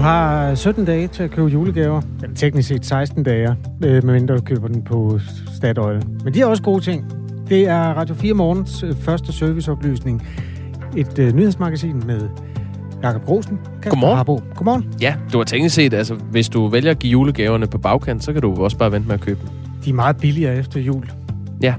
Du har 17 dage til at købe julegaver. Eller teknisk set 16 dage, øh, medmindre du køber den på Statoil. Men de har også gode ting. Det er Radio 4 Morgens øh, første serviceoplysning. Et øh, nyhedsmagasin med Jakob Rosen. Godmorgen. Harbo. Godmorgen. Ja, du har tænkt set, altså hvis du vælger at give julegaverne på bagkant, så kan du også bare vente med at købe dem. De er meget billigere efter jul. Ja.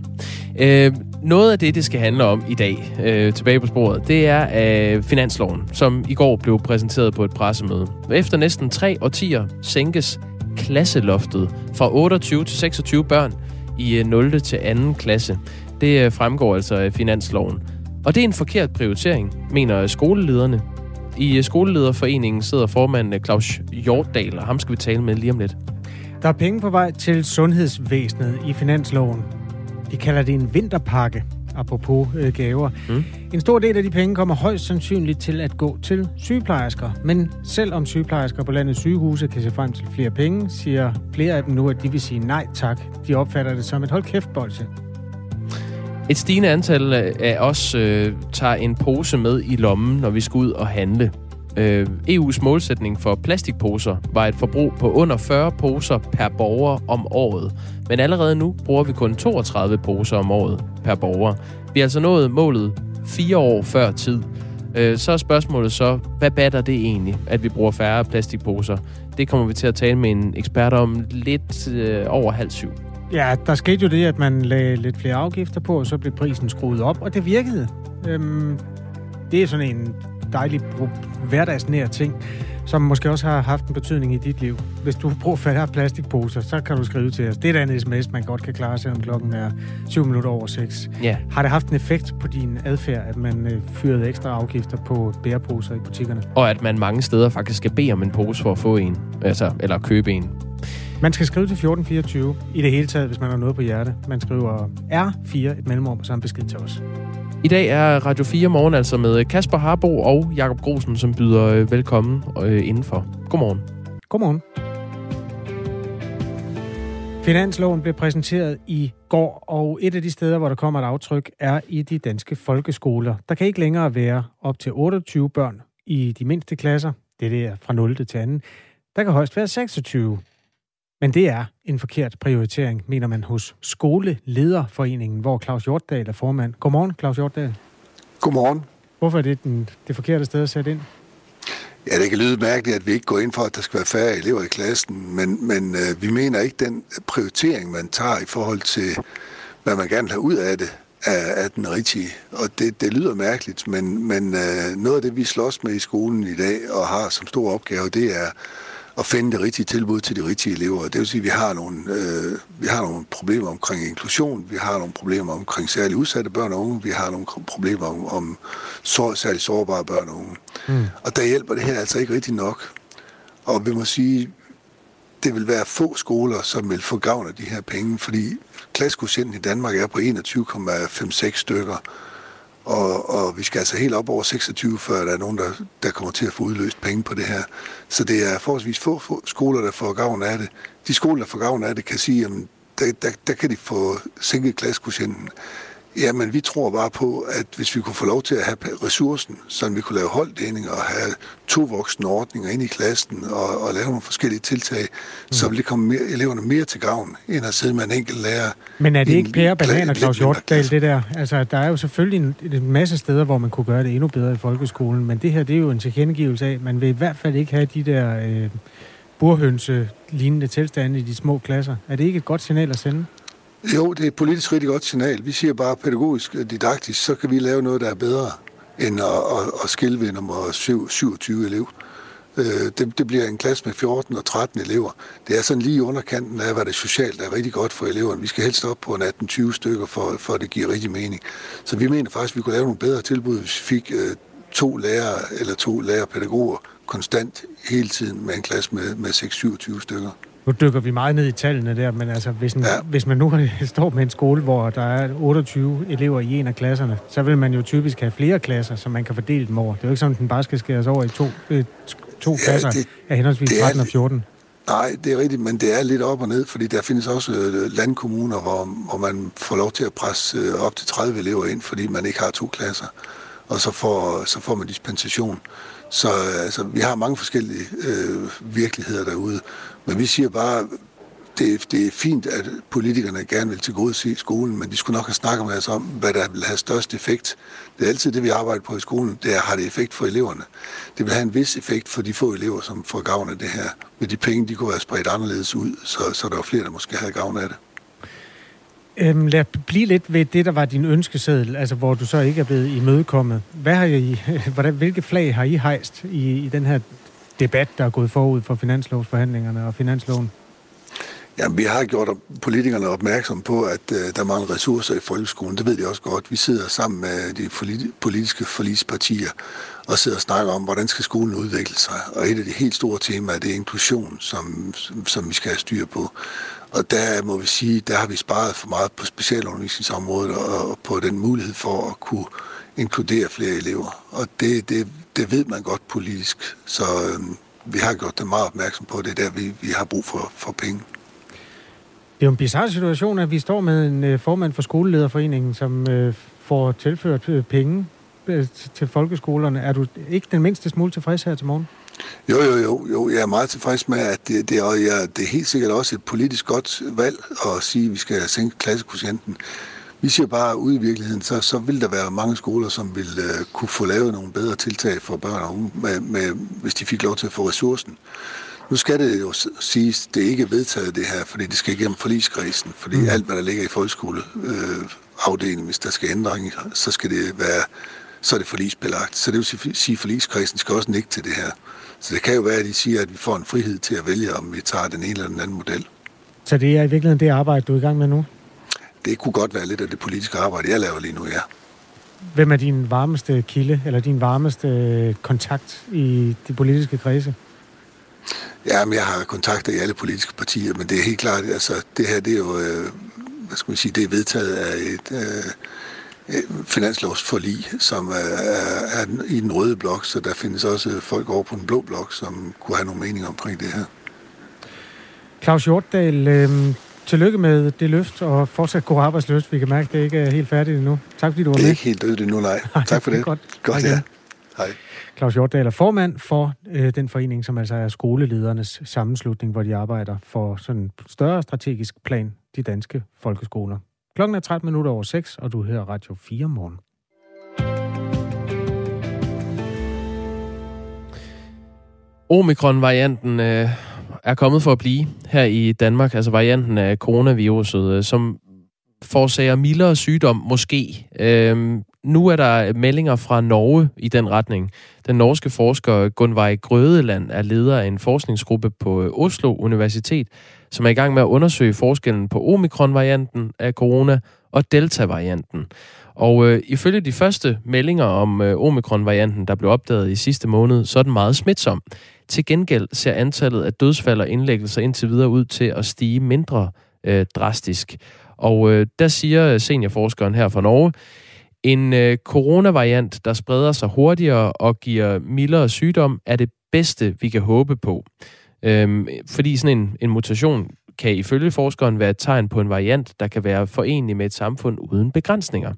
Øh, noget af det, det skal handle om i dag, øh, tilbage på sporet, det er øh, finansloven, som i går blev præsenteret på et pressemøde. Efter næsten tre årtier sænkes klasseloftet fra 28 til 26 børn i øh, 0. til 2. klasse. Det øh, fremgår altså af finansloven. Og det er en forkert prioritering, mener skolelederne. I øh, skolelederforeningen sidder formanden Claus Hjortdal, og ham skal vi tale med lige om lidt. Der er penge på vej til sundhedsvæsenet i finansloven. De kalder det en vinterpakke, apropos øh, gaver. Mm. En stor del af de penge kommer højst sandsynligt til at gå til sygeplejersker. Men selvom sygeplejersker på landets sygehuse kan se frem til flere penge, siger flere af dem nu, at de vil sige nej tak. De opfatter det som et hold kæft bolse. Et stigende antal af os øh, tager en pose med i lommen, når vi skal ud og handle. Øh, EU's målsætning for plastikposer var et forbrug på under 40 poser per borger om året. Men allerede nu bruger vi kun 32 poser om året per borger. Vi har altså nået målet fire år før tid. Øh, så er spørgsmålet så, hvad batter det egentlig, at vi bruger færre plastikposer? Det kommer vi til at tale med en ekspert om lidt øh, over halv syv. Ja, der skete jo det, at man lagde lidt flere afgifter på, og så blev prisen skruet op, og det virkede. Øhm, det er sådan en dejlig hverdagsnær ting, som måske også har haft en betydning i dit liv. Hvis du bruger færre plastikposer, så kan du skrive til os. Det er da en sms, man godt kan klare, selvom klokken er 7 minutter over 6. Ja. Har det haft en effekt på din adfærd, at man øh, fyrede ekstra afgifter på bæreposer i butikkerne? Og at man mange steder faktisk skal bede om en pose for at få en, altså, eller købe en. Man skal skrive til 1424 i det hele taget, hvis man har noget på hjerte. Man skriver R4, et mellemrum, og så en besked til os. I dag er Radio 4 morgen altså med Kasper Harbo og Jakob Grosen, som byder øh, velkommen øh, indenfor. Godmorgen. Godmorgen. Finansloven blev præsenteret i går, og et af de steder, hvor der kommer et aftryk, er i de danske folkeskoler. Der kan ikke længere være op til 28 børn i de mindste klasser. Det er der fra 0. til 2. Der kan højst være 26. Men det er en forkert prioritering, mener man hos Skolelederforeningen, hvor Claus Hjortdal er formand. Godmorgen, Claus Hjortdal. Godmorgen. Hvorfor er det den, det forkerte sted at sætte ind? Ja, det kan lyde mærkeligt, at vi ikke går ind for, at der skal være færre elever i klassen, men, men øh, vi mener ikke, den prioritering, man tager i forhold til, hvad man gerne vil have ud af det, er, er den rigtige. Og det, det lyder mærkeligt, men, men øh, noget af det, vi slås med i skolen i dag og har som stor opgave, det er at finde det rigtige tilbud til de rigtige elever. Det vil sige, at vi har nogle, øh, vi har nogle problemer omkring inklusion, vi har nogle problemer omkring særligt udsatte børn og unge, vi har nogle problemer om, om så, særligt sårbare børn og unge. Mm. Og der hjælper det her altså ikke rigtig nok. Og vi må sige, det vil være få skoler, som vil få gavn af de her penge, fordi klassekocienten i Danmark er på 21,56 stykker. Og, og vi skal altså helt op over 26, før der er nogen, der, der kommer til at få udløst penge på det her. Så det er forholdsvis få, få skoler, der får gavn af det. De skoler, der får gavn af det, kan sige, at der, der, der kan de få sænket klassekocienten. Jamen, vi tror bare på, at hvis vi kunne få lov til at have ressourcen, så vi kunne lave holddeling og have to voksne ordninger ind i klassen og, og lave nogle forskellige tiltag, mm. så ville det komme mere, eleverne mere til gavn, end at sidde med en enkelt lærer. Men er det ikke pære, banan og Claus Hjortdal, det der? Altså, der er jo selvfølgelig en, en masse steder, hvor man kunne gøre det endnu bedre i folkeskolen, men det her, det er jo en tilkendegivelse af, man vil i hvert fald ikke have de der øh, burhønse-lignende tilstande i de små klasser. Er det ikke et godt signal at sende? Jo, det er et politisk rigtig godt signal. Vi siger bare pædagogisk og didaktisk, så kan vi lave noget, der er bedre end at, at, at skille ved nummer 7, 27 elev. Øh, det, det bliver en klasse med 14 og 13 elever. Det er sådan lige underkanten af, hvad det socialt er rigtig godt for eleverne. Vi skal helst op på en 18-20 stykker, for, for at det giver rigtig mening. Så vi mener faktisk, at vi kunne lave nogle bedre tilbud, hvis vi fik øh, to lærere eller to lærerpædagoger konstant hele tiden med en klasse med, med 6-27 stykker. Nu dykker vi meget ned i tallene der, men altså, hvis, en, ja. hvis man nu står med en skole, hvor der er 28 elever i en af klasserne, så vil man jo typisk have flere klasser, som man kan fordele dem over. Det er jo ikke sådan, at den bare skal skæres over i to, øh, to ja, klasser det, af henholdsvis 13 og 14. Nej, det er rigtigt, men det er lidt op og ned, fordi der findes også øh, landkommuner, hvor, hvor man får lov til at presse øh, op til 30 elever ind, fordi man ikke har to klasser, og så får, så får man dispensation. Så altså, vi har mange forskellige øh, virkeligheder derude. Men vi siger bare, det, det er fint, at politikerne gerne vil til gode se skolen, men de skulle nok have snakket med os om, hvad der vil have størst effekt. Det er altid det, vi arbejder på i skolen. Det er, har det effekt for eleverne. Det vil have en vis effekt for de få elever, som får gavn af det her. Med de penge, de kunne være spredt anderledes ud, så, så der er flere, der måske havde gavn af det. Øhm, lad blive lidt ved det, der var din ønskeseddel, altså hvor du så ikke er blevet imødekommet. Hvad har I, hvordan, hvilke flag har I hejst i, i den her debat, der er gået forud for finanslovsforhandlingerne og finansloven? Jamen, vi har gjort politikerne opmærksom på, at øh, der mangler ressourcer i folkeskolen. Det ved de også godt. Vi sidder sammen med de politiske forlispartier og sidder og snakker om, hvordan skal skolen udvikle sig. Og et af de helt store temaer, det er inklusion, som, som vi skal have styr på. Og der må vi sige, der har vi sparet for meget på specialundervisningsområdet og på den mulighed for at kunne inkludere flere elever. Og det, det, det ved man godt politisk, så øhm, vi har gjort det meget opmærksom på, det der vi, vi har brug for, for penge. Det er jo en bizarre situation, at vi står med en øh, formand for skolelederforeningen, som øh, får tilført øh, penge til folkeskolerne. Er du ikke den mindste smule tilfreds her til morgen? Jo, jo, jo, jo. Jeg er meget tilfreds med, at det, det, og jeg, det er helt sikkert også et politisk godt valg at sige, at vi skal sænke klassekvotienten. Vi siger bare, at ude i virkeligheden, så, så vil der være mange skoler, som vil uh, kunne få lavet nogle bedre tiltag for børn og unge, med, med, hvis de fik lov til at få ressourcen. Nu skal det jo siges, det er ikke vedtaget det her, fordi det skal igennem forligskredsen, fordi mm. alt, hvad der ligger i folkeskoleafdelingen, øh, hvis der skal ændring, så skal det være, så er det forligsbelagt. Så det vil sige, at forligskredsen skal også nikke til det her. Så det kan jo være, at de siger, at vi får en frihed til at vælge, om vi tager den ene eller den anden model. Så det er i virkeligheden det arbejde, du er i gang med nu? Det kunne godt være lidt af det politiske arbejde, jeg laver lige nu, ja. Hvem er din varmeste kilde, eller din varmeste kontakt i de politiske kredse? Ja, men jeg har kontakter i alle politiske partier, men det er helt klart, altså det her, det er jo, øh, hvad skal man sige, det er vedtaget af et, øh, finanslovsforlig, som er, i den røde blok, så der findes også folk over på den blå blok, som kunne have nogle meninger omkring det her. Claus Hjortdal, øh, tillykke med det løft, og fortsat god arbejdsløst. Vi kan mærke, at det ikke er helt færdigt endnu. Tak fordi du var med. Det er ikke helt dødt endnu, nej. Tak for det. Godt. Godt, ja. Hej. Claus Hjortdal er formand for øh, den forening, som altså er skoleledernes sammenslutning, hvor de arbejder for sådan en større strategisk plan, de danske folkeskoler. Klokken er 13 minutter over 6, og du hører Radio 4 morgen. Omikron-varianten øh, er kommet for at blive her i Danmark, altså varianten af coronaviruset, øh, som forårsager mildere sygdom, måske. Øh, nu er der meldinger fra Norge i den retning. Den norske forsker Gunvej Grødeland er leder af en forskningsgruppe på øh, Oslo Universitet, som er i gang med at undersøge forskellen på omikron-varianten af corona og delta-varianten. Og øh, ifølge de første meldinger om øh, omikron-varianten, der blev opdaget i sidste måned, så er den meget smitsom. Til gengæld ser antallet af dødsfald og indlæggelser indtil videre ud til at stige mindre øh, drastisk. Og øh, der siger øh, seniorforskeren her fra Norge, en øh, coronavariant, der spreder sig hurtigere og giver mildere sygdom, er det bedste, vi kan håbe på. Øhm, fordi sådan en, en mutation kan ifølge forskeren være et tegn på en variant, der kan være forenlig med et samfund uden begrænsninger.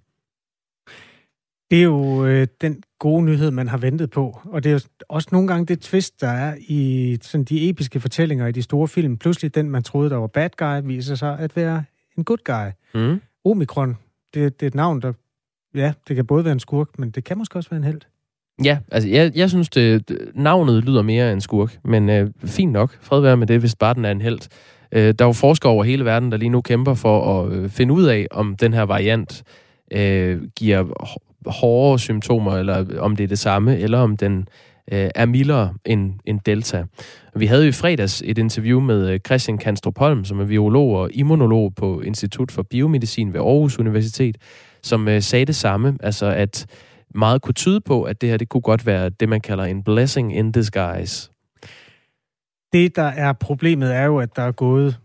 Det er jo øh, den gode nyhed, man har ventet på. Og det er jo også nogle gange det twist, der er i sådan de episke fortællinger i de store film. Pludselig den, man troede, der var bad guy, viser sig at være en good guy. Mm. Omikron, det, det er et navn, der... Ja, det kan både være en skurk, men det kan måske også være en held. Ja, altså jeg, jeg synes, det, navnet lyder mere end skurk, men øh, fint nok. Fred være med det, hvis bare den er en held. Øh, der er jo forskere over hele verden, der lige nu kæmper for at øh, finde ud af, om den her variant øh, giver hårdere symptomer, eller om det er det samme, eller om den øh, er mildere end, end Delta. Vi havde jo i fredags et interview med øh, Christian Kanstrup Holm, som er biolog og immunolog på Institut for Biomedicin ved Aarhus Universitet, som øh, sagde det samme, altså at meget kunne tyde på, at det her det kunne godt være det, man kalder en blessing in disguise. Det, der er problemet, er jo, at der er gået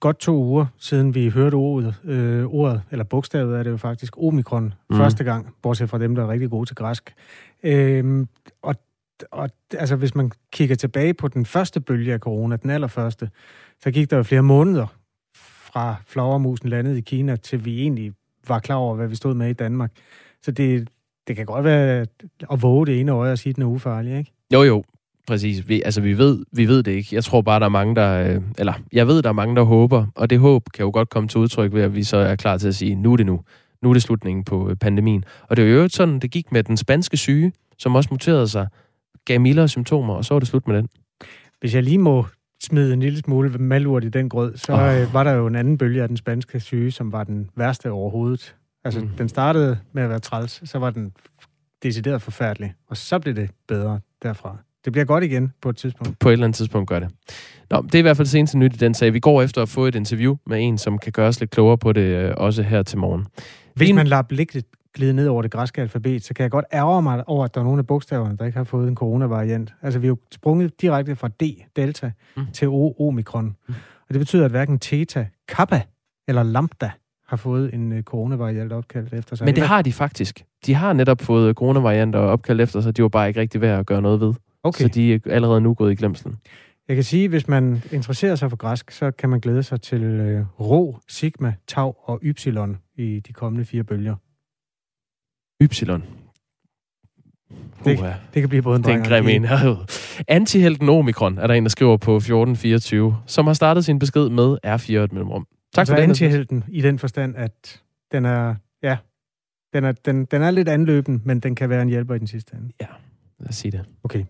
godt to uger, siden vi hørte ordet, øh, ordet eller bogstavet er det jo faktisk, omikron, mm. første gang, bortset fra dem, der er rigtig gode til græsk. Øh, og, og altså, hvis man kigger tilbage på den første bølge af corona, den allerførste, så gik der jo flere måneder fra flagermusen landet i Kina, til vi egentlig var klar over, hvad vi stod med i Danmark. Så det, det kan godt være at våge det ene øje og sige, at den er ufarlig, ikke? Jo, jo. Præcis. Vi, altså, vi ved, vi ved det ikke. Jeg tror bare, der er mange, der... Øh, eller, jeg ved, der er mange, der håber, og det håb kan jo godt komme til udtryk ved, at vi så er klar til at sige, nu er det nu. Nu er det slutningen på øh, pandemien. Og det er jo sådan, det gik med den spanske syge, som også muterede sig, gav mildere symptomer, og så var det slut med den. Hvis jeg lige må smide en lille smule malurt i den grød, så oh. var der jo en anden bølge af den spanske syge, som var den værste overhovedet. Altså, mm. den startede med at være træls, så var den decideret forfærdelig, og så blev det bedre derfra. Det bliver godt igen på et tidspunkt. På et eller andet tidspunkt gør det. Nå, det er i hvert fald seneste nyt i den sag. Vi går efter at få et interview med en, som kan gøre os lidt klogere på det, øh, også her til morgen. Hvis man lader blikket glide ned over det græske alfabet, så kan jeg godt ærge mig over, at der er nogle af bogstaverne, der ikke har fået en coronavariant. Altså, vi er jo sprunget direkte fra D, delta, mm. til O, omikron. Mm. Og det betyder, at hverken theta, kappa eller lambda har fået en uh, coronavariant opkaldt efter sig. Men det har de faktisk. De har netop fået coronavarianter opkaldt efter sig. De var bare ikke rigtig værd at gøre noget ved. Okay. Så de er allerede nu gået i glemslen. Jeg kan sige, at hvis man interesserer sig for græsk, så kan man glæde sig til øh, rho, sigma, tau og ypsilon i de kommende fire bølger. Ypsilon. Det, det kan blive både en Det er en grim en. Antihelten Omikron er der en, der skriver på 1424, som har startet sin besked med R4 et mellemrum. Tak for antihelten i den forstand, at den er, ja, den er, den, den er lidt anløben, men den kan være en hjælper i den sidste ende. Ja, lad os sige det. Okay.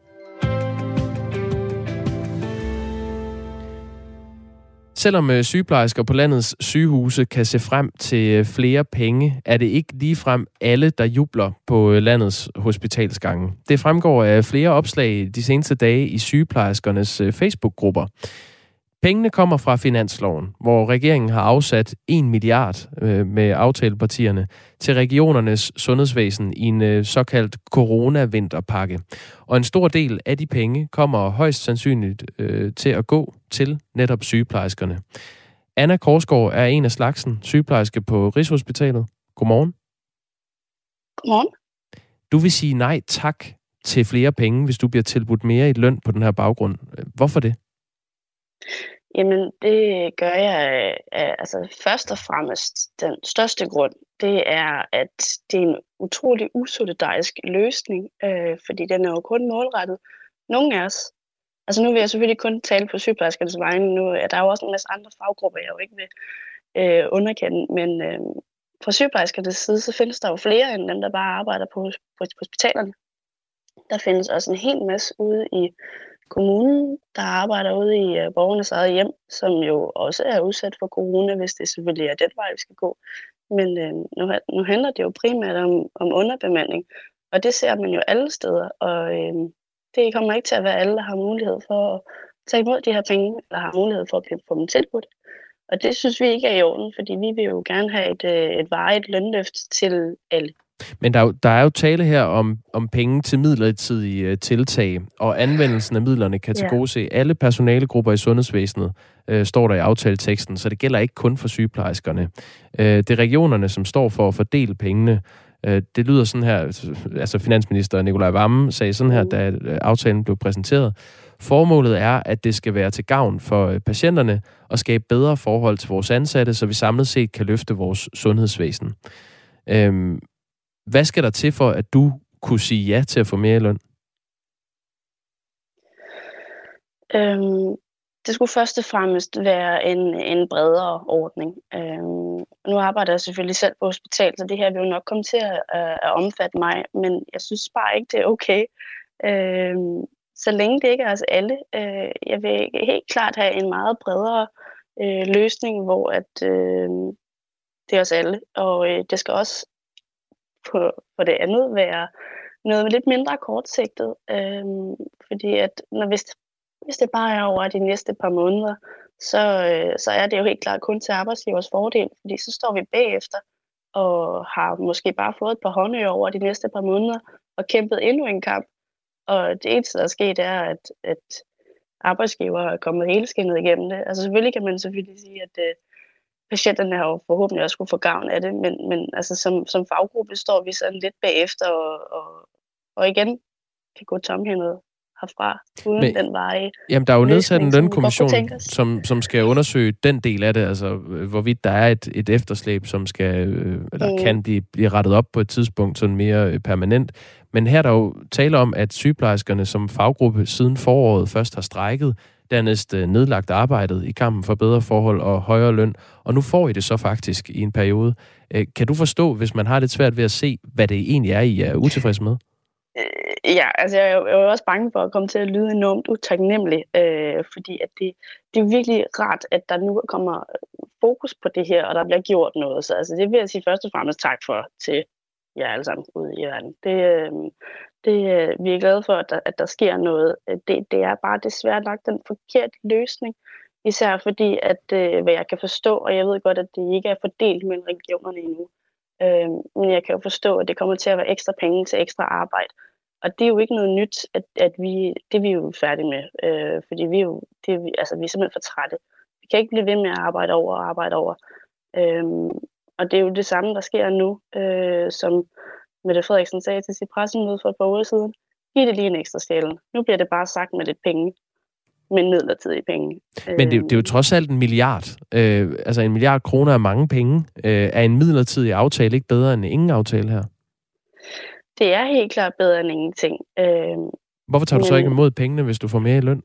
Selvom øh, sygeplejersker på landets sygehuse kan se frem til øh, flere penge, er det ikke ligefrem alle, der jubler på øh, landets hospitalsgange. Det fremgår af flere opslag de seneste dage i sygeplejerskernes Facebook-grupper. Pengene kommer fra finansloven, hvor regeringen har afsat 1 milliard øh, med aftalepartierne til regionernes sundhedsvæsen i en øh, såkaldt corona-vinterpakke. Og en stor del af de penge kommer højst sandsynligt øh, til at gå til netop sygeplejerskerne. Anna Korsgaard er en af slagsen, sygeplejerske på Rigshospitalet. Godmorgen. Godmorgen. Du vil sige nej tak til flere penge, hvis du bliver tilbudt mere i løn på den her baggrund. Hvorfor det? Jamen, det gør jeg øh, øh, altså først og fremmest. Den største grund, det er, at det er en utrolig usolidarisk løsning, øh, fordi den er jo kun målrettet nogle af os. Altså nu vil jeg selvfølgelig kun tale på sygeplejerskernes vegne. Nu øh, er der jo også en masse andre faggrupper, jeg jo ikke vil øh, underkende, men øh, fra sygeplejerskernes side, så findes der jo flere end dem, der bare arbejder på, på hospitalerne. Der findes også en hel masse ude i kommunen, der arbejder ude i uh, borgernes eget hjem, som jo også er udsat for corona, hvis det selvfølgelig er den vej, vi skal gå. Men øh, nu, nu handler det jo primært om, om underbemanding, og det ser man jo alle steder, og øh, det kommer ikke til at være alle, der har mulighed for at tage imod de her penge, eller har mulighed for at blive få dem tilbudt. Og det synes vi ikke er i orden, fordi vi vil jo gerne have et, øh, et varigt lønløft til alle. Men der er, jo, der er jo tale her om, om penge til midlertidige uh, tiltag, og anvendelsen af midlerne kan til gode se alle personalegrupper i sundhedsvæsenet, uh, står der i aftaleteksten, så det gælder ikke kun for sygeplejerskerne. Uh, det er regionerne, som står for at fordele pengene. Uh, det lyder sådan her, altså finansminister Nikolaj Vammen sagde sådan her, da aftalen blev præsenteret. Formålet er, at det skal være til gavn for patienterne og skabe bedre forhold til vores ansatte, så vi samlet set kan løfte vores sundhedsvæsen. Øhm, hvad skal der til for, at du kunne sige ja til at få mere løn? Øhm, det skulle først og fremmest være en, en bredere ordning. Øhm, nu arbejder jeg selvfølgelig selv på hospital, så det her vil jo nok komme til at, at omfatte mig, men jeg synes bare ikke, det er okay. Øhm, så længe det ikke er os alle. Øh, jeg vil helt klart have en meget bredere øh, løsning, hvor at, øh, det er os alle, og øh, det skal også på, på det andet være noget lidt mindre kortsigtet. Øhm, fordi at når, hvis, hvis det bare er over de næste par måneder, så, øh, så er det jo helt klart kun til arbejdsgivers fordel, fordi så står vi bagefter og har måske bare fået et par håndører over de næste par måneder og kæmpet endnu en kamp. Og det eneste, der er sket, er, at, at arbejdsgiver er kommet hele skinnet igennem det. Altså selvfølgelig kan man selvfølgelig sige, at øh, patienterne har jo forhåbentlig også kunne få gavn af det, men, men altså som, som faggruppe står vi sådan lidt bagefter og, og, og igen kan gå tomhændet herfra, uden Men, den veje. Jamen, der er jo nedsat en lønkommission, som, som skal undersøge den del af det, altså hvorvidt der er et, et efterslæb, som skal, øh, eller mm. kan blive, blive rettet op på et tidspunkt sådan mere øh, permanent. Men her er der jo tale om, at sygeplejerskerne som faggruppe siden foråret først har strækket, dernæst øh, nedlagt arbejdet i kampen for bedre forhold og højere løn, og nu får I det så faktisk i en periode. Øh, kan du forstå, hvis man har lidt svært ved at se, hvad det egentlig er, I er utilfredse med? Øh, ja, altså jeg er, jo, jeg også bange for at komme til at lyde enormt utaknemmelig, øh, fordi at det, det er virkelig rart, at der nu kommer øh, fokus på det her, og der bliver gjort noget. Så altså, det vil jeg sige først og fremmest tak for til jer alle sammen ude i verden. Det, øh, det, øh, vi er glade for, at der, at der sker noget. Øh, det, det er bare desværre nok den forkerte løsning, især fordi, at øh, hvad jeg kan forstå, og jeg ved godt, at det ikke er fordelt mellem regionerne endnu, øh, men jeg kan jo forstå, at det kommer til at være ekstra penge til ekstra arbejde. Og det er jo ikke noget nyt, at, at vi, det er vi jo færdige med, øh, fordi vi er jo, det er, altså, vi er simpelthen for trætte. Vi kan ikke blive ved med at arbejde over og arbejde over. Øh, og det er jo det samme, der sker nu, øh, som Mette Frederiksen sagde til sit pressemøde for et par uger siden. Giv det lige en ekstra skæld. Nu bliver det bare sagt med lidt penge men midlertidige penge. Men det, det er jo trods alt en milliard. Øh, altså en milliard kroner er mange penge. Øh, er en midlertidig aftale ikke bedre end ingen aftale her? Det er helt klart bedre end ingenting. Øh, Hvorfor tager du men, så ikke imod pengene, hvis du får mere i løn?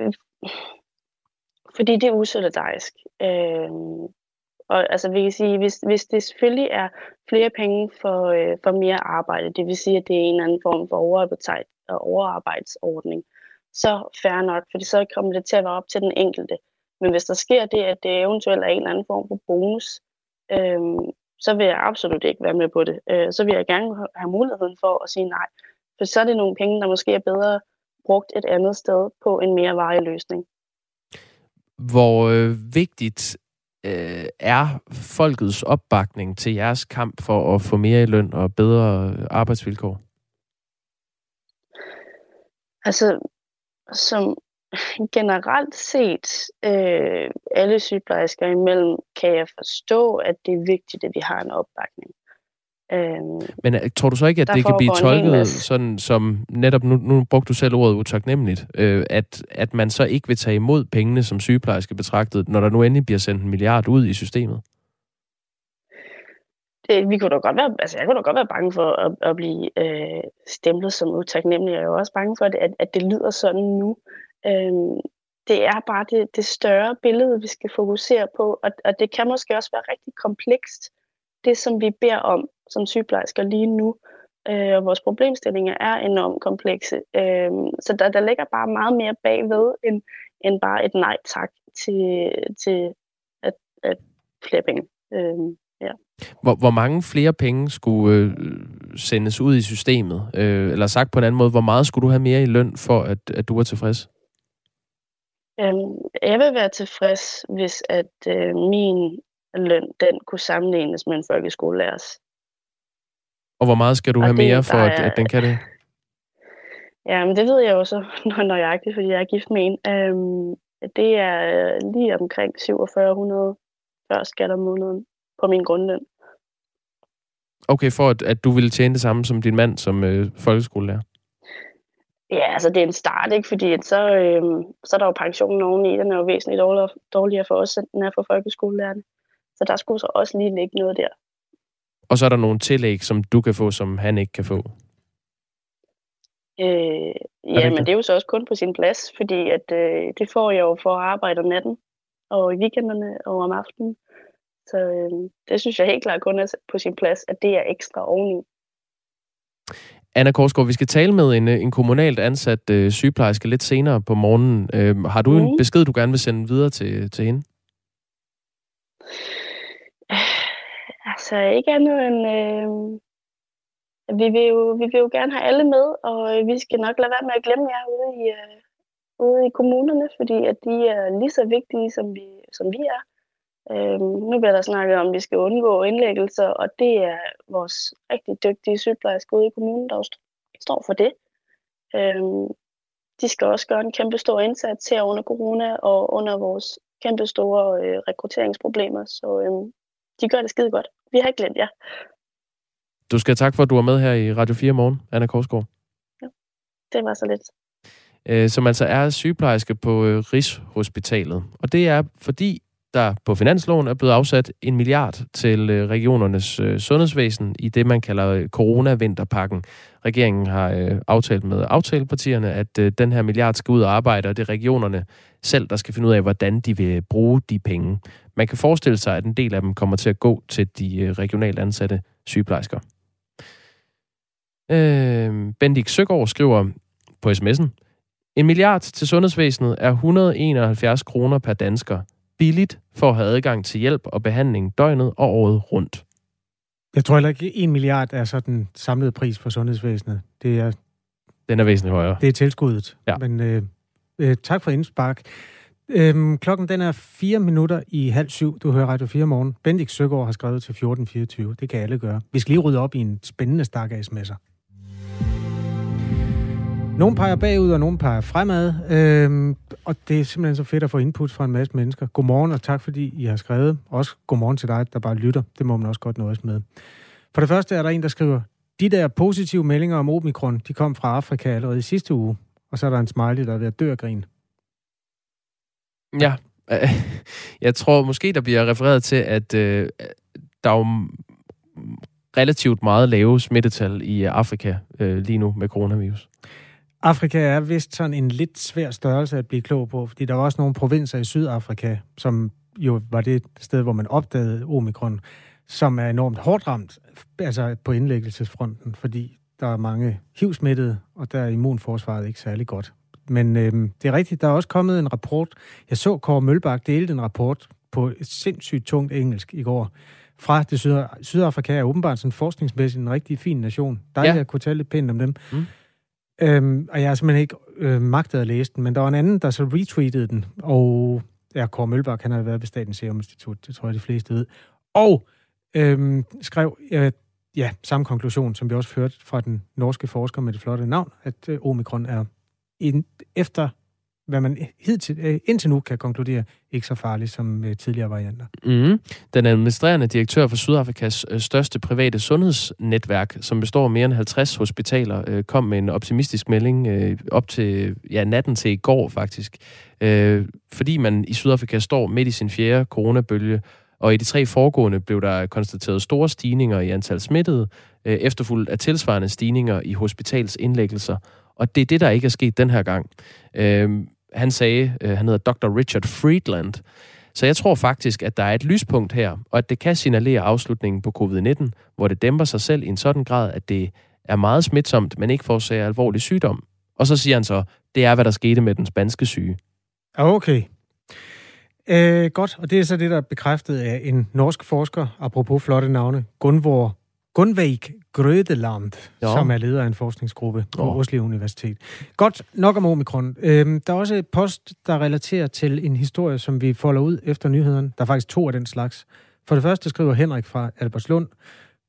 Øh, fordi det er usolidarisk. Øh, og altså, vi kan sige, hvis, hvis det selvfølgelig er flere penge for, øh, for mere arbejde, det vil sige, at det er en eller anden form for overarbejde, overarbejdsordning, så fair nok, for så kommer det til at være op til den enkelte. Men hvis der sker det, at det eventuelt er en eller anden form for bonus, øh, så vil jeg absolut ikke være med på det. Øh, så vil jeg gerne have muligheden for at sige nej. For så er det nogle penge, der måske er bedre brugt et andet sted på en mere varig løsning. Hvor øh, vigtigt øh, er folkets opbakning til jeres kamp for at få mere i løn og bedre øh, arbejdsvilkår? Altså, som generelt set øh, alle sygeplejersker imellem, kan jeg forstå, at det er vigtigt, at vi har en opbakning. Øhm, Men øh, tror du så ikke, at det kan blive tolket sådan som, netop nu, nu brugte du selv ordet utaknemmeligt, øh, at, at man så ikke vil tage imod pengene som sygeplejerske betragtet, når der nu endelig bliver sendt en milliard ud i systemet? Det, vi kunne da godt være, altså jeg kunne da godt være bange for at, at blive øh, stemplet som utaknemmelig. Jeg er også bange for, at, at, at det lyder sådan nu. Øhm, det er bare det, det større billede, vi skal fokusere på, og, og det kan måske også være rigtig komplekst, det som vi beder om som sygeplejersker lige nu. Øh, og vores problemstillinger er enormt komplekse. Øh, så der, der ligger bare meget mere bagved, end, end bare et nej tak til, til at, at flere penge. Øh, ja. Hvor, hvor mange flere penge skulle øh, sendes ud i systemet? Øh, eller sagt på en anden måde, hvor meget skulle du have mere i løn for, at, at du var tilfreds? Øhm, jeg vil være tilfreds, hvis at øh, min løn den kunne sammenlignes med en folkeskolelærers. Og hvor meget skal du og have det, mere for, at, at den kan det? Ja, men det ved jeg jo så nøjagtigt, fordi jeg er gift med en. Øhm, det er øh, lige omkring 4700 før skat om måneden på min grundløn. Okay, for at, at du ville tjene det samme som din mand som øh, folkeskolelærer? Ja, altså det er en start, ikke? Fordi så, øh, så er der jo pensionen oveni, den er jo væsentligt dårligere, dårligere for os, end den er for folkeskolelærerne. Så der skulle så også lige ligge noget der. Og så er der nogle tillæg, som du kan få, som han ikke kan få? Øh, ja, men det er jo så også kun på sin plads, fordi at, øh, det får jeg jo for at arbejde om natten, og i weekenderne og om aftenen. Så øh, det synes jeg helt klart kun er på sin plads, at det er ekstra oveni. Anna Korsgaard, vi skal tale med en, en kommunalt ansat øh, sygeplejerske lidt senere på morgenen. Øh, har du mm. en besked, du gerne vil sende videre til, til hende? Altså ikke andet end, øh, vi, vil jo, vi vil jo gerne have alle med, og øh, vi skal nok lade være med at glemme jer ude i, øh, ude i kommunerne, fordi at de er lige så vigtige, som vi, som vi er. Øh, nu bliver der snakket om, at vi skal undgå indlæggelser, og det er vores rigtig dygtige sygeplejersker ude i kommunen, der står for det. Øh, de skal også gøre en kæmpe stor indsats her under corona og under vores kæmpe store øh, rekrutteringsproblemer, så øh, de gør det skide godt. Vi har ikke glemt jer. Du skal tak for, at du var med her i Radio 4 morgen, Anna Korsgaard. det var så lidt. Øh, som altså er sygeplejerske på øh, Rigshospitalet. Og det er fordi, der på finansloven er blevet afsat en milliard til øh, regionernes øh, sundhedsvæsen i det, man kalder øh, coronavinterpakken. Regeringen har aftalt med aftalepartierne, at den her milliard skal ud og arbejde, og det er regionerne selv, der skal finde ud af, hvordan de vil bruge de penge. Man kan forestille sig, at en del af dem kommer til at gå til de regionalt ansatte sygeplejersker. Øh, Bendik Søgaard skriver på sms'en, en milliard til sundhedsvæsenet er 171 kroner per dansker. Billigt for at have adgang til hjælp og behandling døgnet og året rundt. Jeg tror heller ikke, at 1 milliard er så den samlede pris for sundhedsvæsenet. Det er, Den er væsentligt højere. det er tilskuddet. Ja. Men øh, øh, tak for indspark. Øhm, klokken den er 4 minutter i halv syv. Du hører Radio 4 morgen. Bendik Søgaard har skrevet til 1424. Det kan alle gøre. Vi skal lige rydde op i en spændende stak af sms'er. Nogle peger bagud, og nogle peger fremad. Øhm, og det er simpelthen så fedt at få input fra en masse mennesker. Godmorgen, og tak fordi I har skrevet. Også godmorgen til dig, der bare lytter. Det må man også godt nøjes med. For det første er der en, der skriver, de der positive meldinger om omikron, de kom fra Afrika allerede i sidste uge. Og så er der en smiley, der er ved at dø af grin. Ja, øh, jeg tror måske, der bliver refereret til, at øh, der er jo relativt meget lave smittetal i Afrika øh, lige nu med coronavirus. Afrika er vist sådan en lidt svær størrelse at blive klog på, fordi der var også nogle provinser i Sydafrika, som jo var det sted, hvor man opdagede omikron, som er enormt hårdt ramt, altså på indlæggelsesfronten, fordi der er mange HIV-smittede, og der er immunforsvaret ikke særlig godt. Men øhm, det er rigtigt, der er også kommet en rapport. Jeg så Kåre Mølbak delte en rapport på et sindssygt tungt engelsk i går, fra det Syd- Sydafrika er åbenbart sådan forskningsmæssigt en rigtig fin nation. Dejligt Ja. at kunne tale lidt pænt om dem. Mm. Øhm, og jeg har simpelthen ikke øh, magtet at læse den, men der var en anden, der så retweetede den, og ja, Kåre Mølbak, han har været ved Statens Serum Institut, det tror jeg, de fleste ved, og øhm, skrev, øh, ja, samme konklusion, som vi også hørte fra den norske forsker med det flotte navn, at øh, omikron er en, efter, hvad man hidtil, øh, indtil nu kan konkludere, ikke så farlig som øh, tidligere varianter. Mm. Den administrerende direktør for Sydafrikas øh, største private sundhedsnetværk, som består af mere end 50 hospitaler, kom med en optimistisk melding op til ja, natten til i går faktisk. Fordi man i Sydafrika står midt i sin fjerde coronabølge, og i de tre foregående blev der konstateret store stigninger i antal smittede, efterfulgt af tilsvarende stigninger i hospitalsindlæggelser. Og det er det, der ikke er sket den her gang. Øhm, han sagde, øh, han hedder Dr. Richard Friedland, så jeg tror faktisk, at der er et lyspunkt her, og at det kan signalere afslutningen på covid-19, hvor det dæmper sig selv i en sådan grad, at det er meget smitsomt, men ikke forårsager alvorlig sygdom. Og så siger han så, det er, hvad der skete med den spanske syge. Okay. Øh, godt, og det er så det, der er bekræftet af en norsk forsker, apropos flotte navne, Gunvor Gunveik Grødeland, Ja. som er leder af en forskningsgruppe på Nå. Oslo Universitet. Godt, nok om omikron. Øhm, der er også et post, der relaterer til en historie, som vi folder ud efter nyhederne. Der er faktisk to af den slags. For det første skriver Henrik fra Albertslund.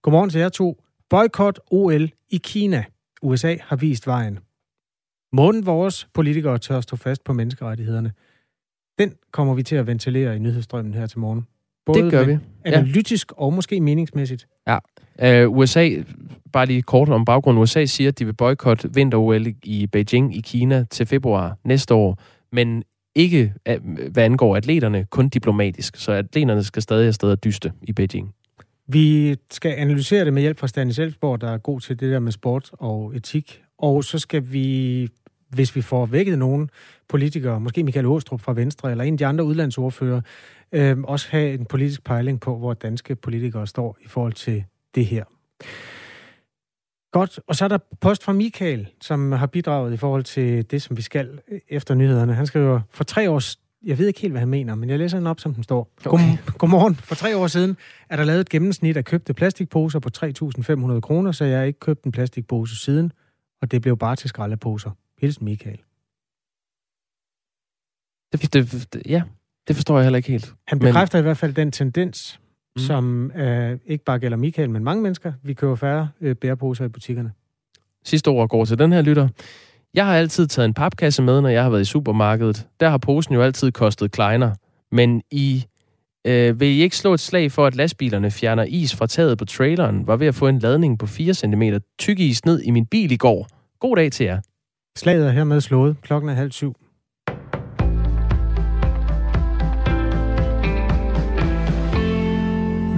Godmorgen til jer to. Boykot OL i Kina. USA har vist vejen. Måden vores politikere tør stå fast på menneskerettighederne. Den kommer vi til at ventilere i nyhedsstrømmen her til morgen. Både Det gør vi. Ja. Analytisk og måske meningsmæssigt. Uh, USA, bare lige kort om baggrund, USA siger, at de vil boykotte vinter-OL i Beijing i Kina til februar næste år, men ikke uh, hvad angår atleterne, kun diplomatisk. Så atleterne skal stadig afsted og dyste i Beijing. Vi skal analysere det med hjælp fra Stanis Elsborg, der er god til det der med sport og etik. Og så skal vi, hvis vi får vækket nogen politikere, måske Michael Åstrup fra Venstre, eller en af de andre udlandsordfører, øh, også have en politisk pejling på, hvor danske politikere står i forhold til det her. Godt, og så er der post fra Michael, som har bidraget i forhold til det, som vi skal efter nyhederne. Han skriver, for tre års jeg ved ikke helt, hvad han mener, men jeg læser den op, som den står. Okay. God, godmorgen. For tre år siden er der lavet et gennemsnit af købte plastikposer på 3.500 kroner, så jeg har ikke købt en plastikpose siden, og det blev bare til skraldeposer. Hilsen Michael. Det, det, det, ja, det forstår jeg heller ikke helt. Han Men- bekræfter i hvert fald den tendens, mm. som øh, ikke bare gælder Michael, men mange mennesker. Vi køber færre øh, bæreposer i butikkerne. Sidste ord går til den her lytter. Jeg har altid taget en papkasse med, når jeg har været i supermarkedet. Der har posen jo altid kostet kleiner. Men I øh, vil I ikke slå et slag for, at lastbilerne fjerner is fra taget på traileren? Var ved at få en ladning på 4 cm tyk is ned i min bil i går. God dag til jer. Slaget er hermed slået. Klokken er halv syv.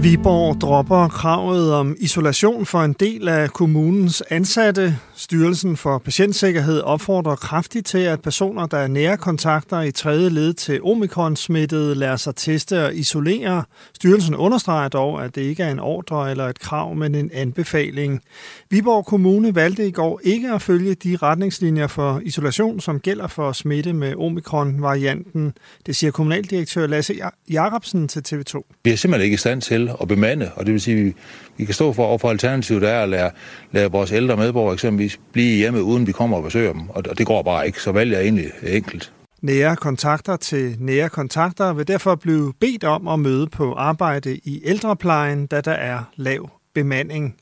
Viborg dropper kravet om isolation for en del af kommunens ansatte. Styrelsen for Patientsikkerhed opfordrer kraftigt til, at personer, der er nære kontakter i tredje led til omikron-smittede, lader sig teste og isolere. Styrelsen understreger dog, at det ikke er en ordre eller et krav, men en anbefaling. Viborg Kommune valgte i går ikke at følge de retningslinjer for isolation, som gælder for smitte med omikron-varianten. Det siger kommunaldirektør Lasse Jacobsen til TV2. Vi er simpelthen ikke i stand til at bemande, og det vil sige, at vi, kan stå for overfor alternativet, er at lade, lade vores ældre medborgere eksempelvis blive hjemme, uden vi kommer og besøger dem, og det går bare ikke, så valget er egentlig enkelt. Nære kontakter til nære kontakter vil derfor blive bedt om at møde på arbejde i ældreplejen, da der er lav bemanding.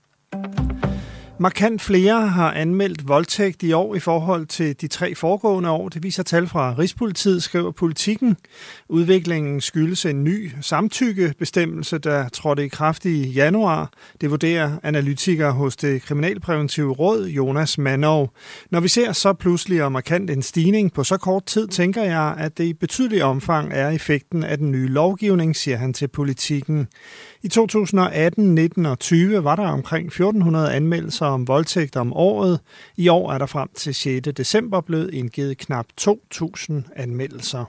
Markant flere har anmeldt voldtægt i år i forhold til de tre foregående år. Det viser tal fra Rigspolitiet, skriver politikken. Udviklingen skyldes en ny samtykkebestemmelse, der trådte i kraft i januar. Det vurderer analytikere hos det Kriminalpræventive Råd, Jonas Manov. Når vi ser så pludselig og markant en stigning på så kort tid, tænker jeg, at det i betydelig omfang er effekten af den nye lovgivning, siger han til politikken. I 2018, 19 og 20 var der omkring 1400 anmeldelser om voldtægt om året. I år er der frem til 6. december blevet indgivet knap 2000 anmeldelser.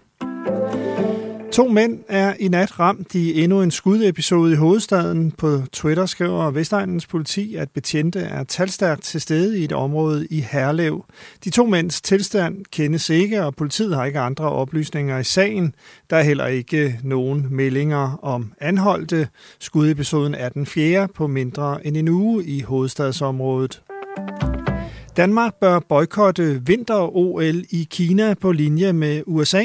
To mænd er i nat ramt i endnu en skudepisode i hovedstaden. På Twitter skriver Vestegnens politi, at betjente er talstærkt til stede i et område i Herlev. De to mænds tilstand kendes ikke, og politiet har ikke andre oplysninger i sagen. Der er heller ikke nogen meldinger om anholdte. Skudepisoden er den fjerde på mindre end en uge i hovedstadsområdet. Danmark bør boykotte vinter-OL i Kina på linje med USA.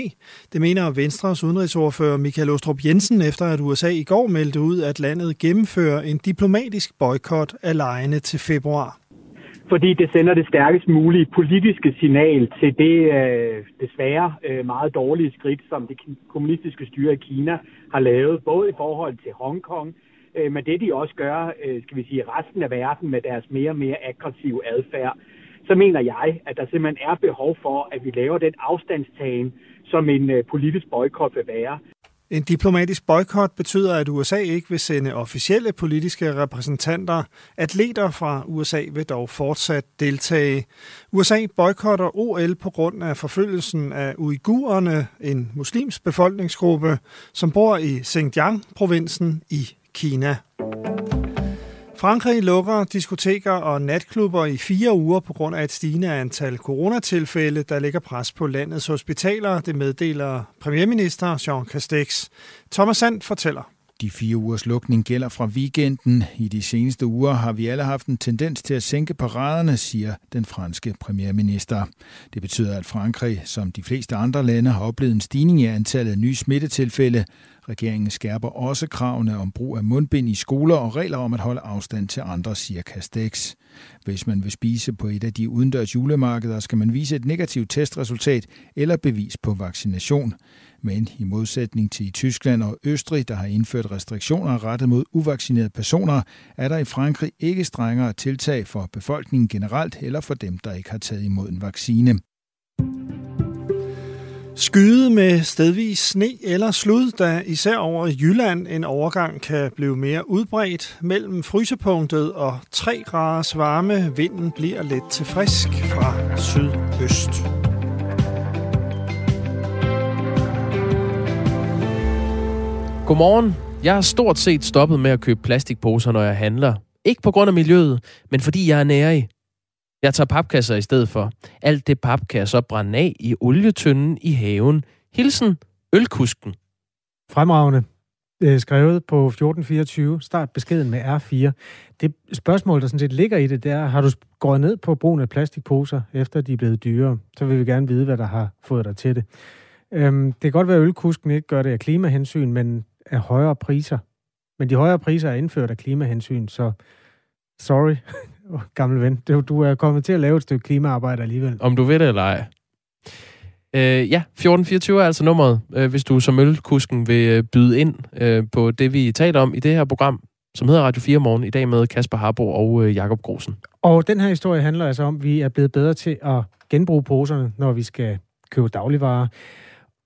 Det mener Venstres udenrigsordfører Michael Ostrup Jensen, efter at USA i går meldte ud, at landet gennemfører en diplomatisk boykot af lejene til februar. Fordi det sender det stærkest mulige politiske signal til det øh, desværre øh, meget dårlige skridt, som det kommunistiske styre i Kina har lavet, både i forhold til Hongkong, øh, men det de også gør, øh, skal vi sige, resten af verden med deres mere og mere aggressive adfærd så mener jeg, at der simpelthen er behov for, at vi laver den afstandstagen, som en øh, politisk boykot vil være. En diplomatisk boykot betyder, at USA ikke vil sende officielle politiske repræsentanter. Atleter fra USA vil dog fortsat deltage. USA boykotter OL på grund af forfølgelsen af uigurerne, en muslims befolkningsgruppe, som bor i Xinjiang-provinsen i Kina. Frankrig lukker diskoteker og natklubber i fire uger på grund af et stigende antal coronatilfælde, der lægger pres på landets hospitaler. Det meddeler premierminister Jean Castex. Thomas Sand fortæller. De fire ugers lukning gælder fra weekenden. I de seneste uger har vi alle haft en tendens til at sænke paraderne, siger den franske premierminister. Det betyder, at Frankrig, som de fleste andre lande, har oplevet en stigning i antallet af nye smittetilfælde, Regeringen skærper også kravene om brug af mundbind i skoler og regler om at holde afstand til andre, siger Castex. Hvis man vil spise på et af de udendørs julemarkeder, skal man vise et negativt testresultat eller bevis på vaccination. Men i modsætning til i Tyskland og Østrig, der har indført restriktioner rettet mod uvaccinerede personer, er der i Frankrig ikke strengere tiltag for befolkningen generelt eller for dem, der ikke har taget imod en vaccine. Skyde med stedvis sne eller slud, der især over Jylland en overgang kan blive mere udbredt. Mellem frysepunktet og 3 graders varme, vinden bliver let til frisk fra sydøst. Godmorgen. Jeg har stort set stoppet med at købe plastikposer, når jeg handler. Ikke på grund af miljøet, men fordi jeg er nærig. Jeg tager papkasser i stedet for. Alt det pap kan jeg så brænde af i olietønden i haven. Hilsen, ølkusken. Fremragende. Øh, skrevet på 1424. Start beskeden med R4. Det spørgsmål, der sådan set ligger i det, det er, har du gået ned på brugen af plastikposer, efter de er blevet dyrere? Så vil vi gerne vide, hvad der har fået dig til det. Øhm, det kan godt være, at ølkusken ikke gør det af klimahensyn, men af højere priser. Men de højere priser er indført af klimahensyn, så sorry, gammel ven. Du er kommet til at lave et stykke klimaarbejde alligevel. Om du ved det eller ej. Øh, ja, 1424 er altså nummeret, øh, hvis du som ølkusken vil øh, byde ind øh, på det, vi taler om i det her program. som hedder Radio 4 Morgen, i dag med Kasper Harbo og øh, Jakob Grosen. Og den her historie handler altså om, at vi er blevet bedre til at genbruge poserne, når vi skal købe dagligvarer.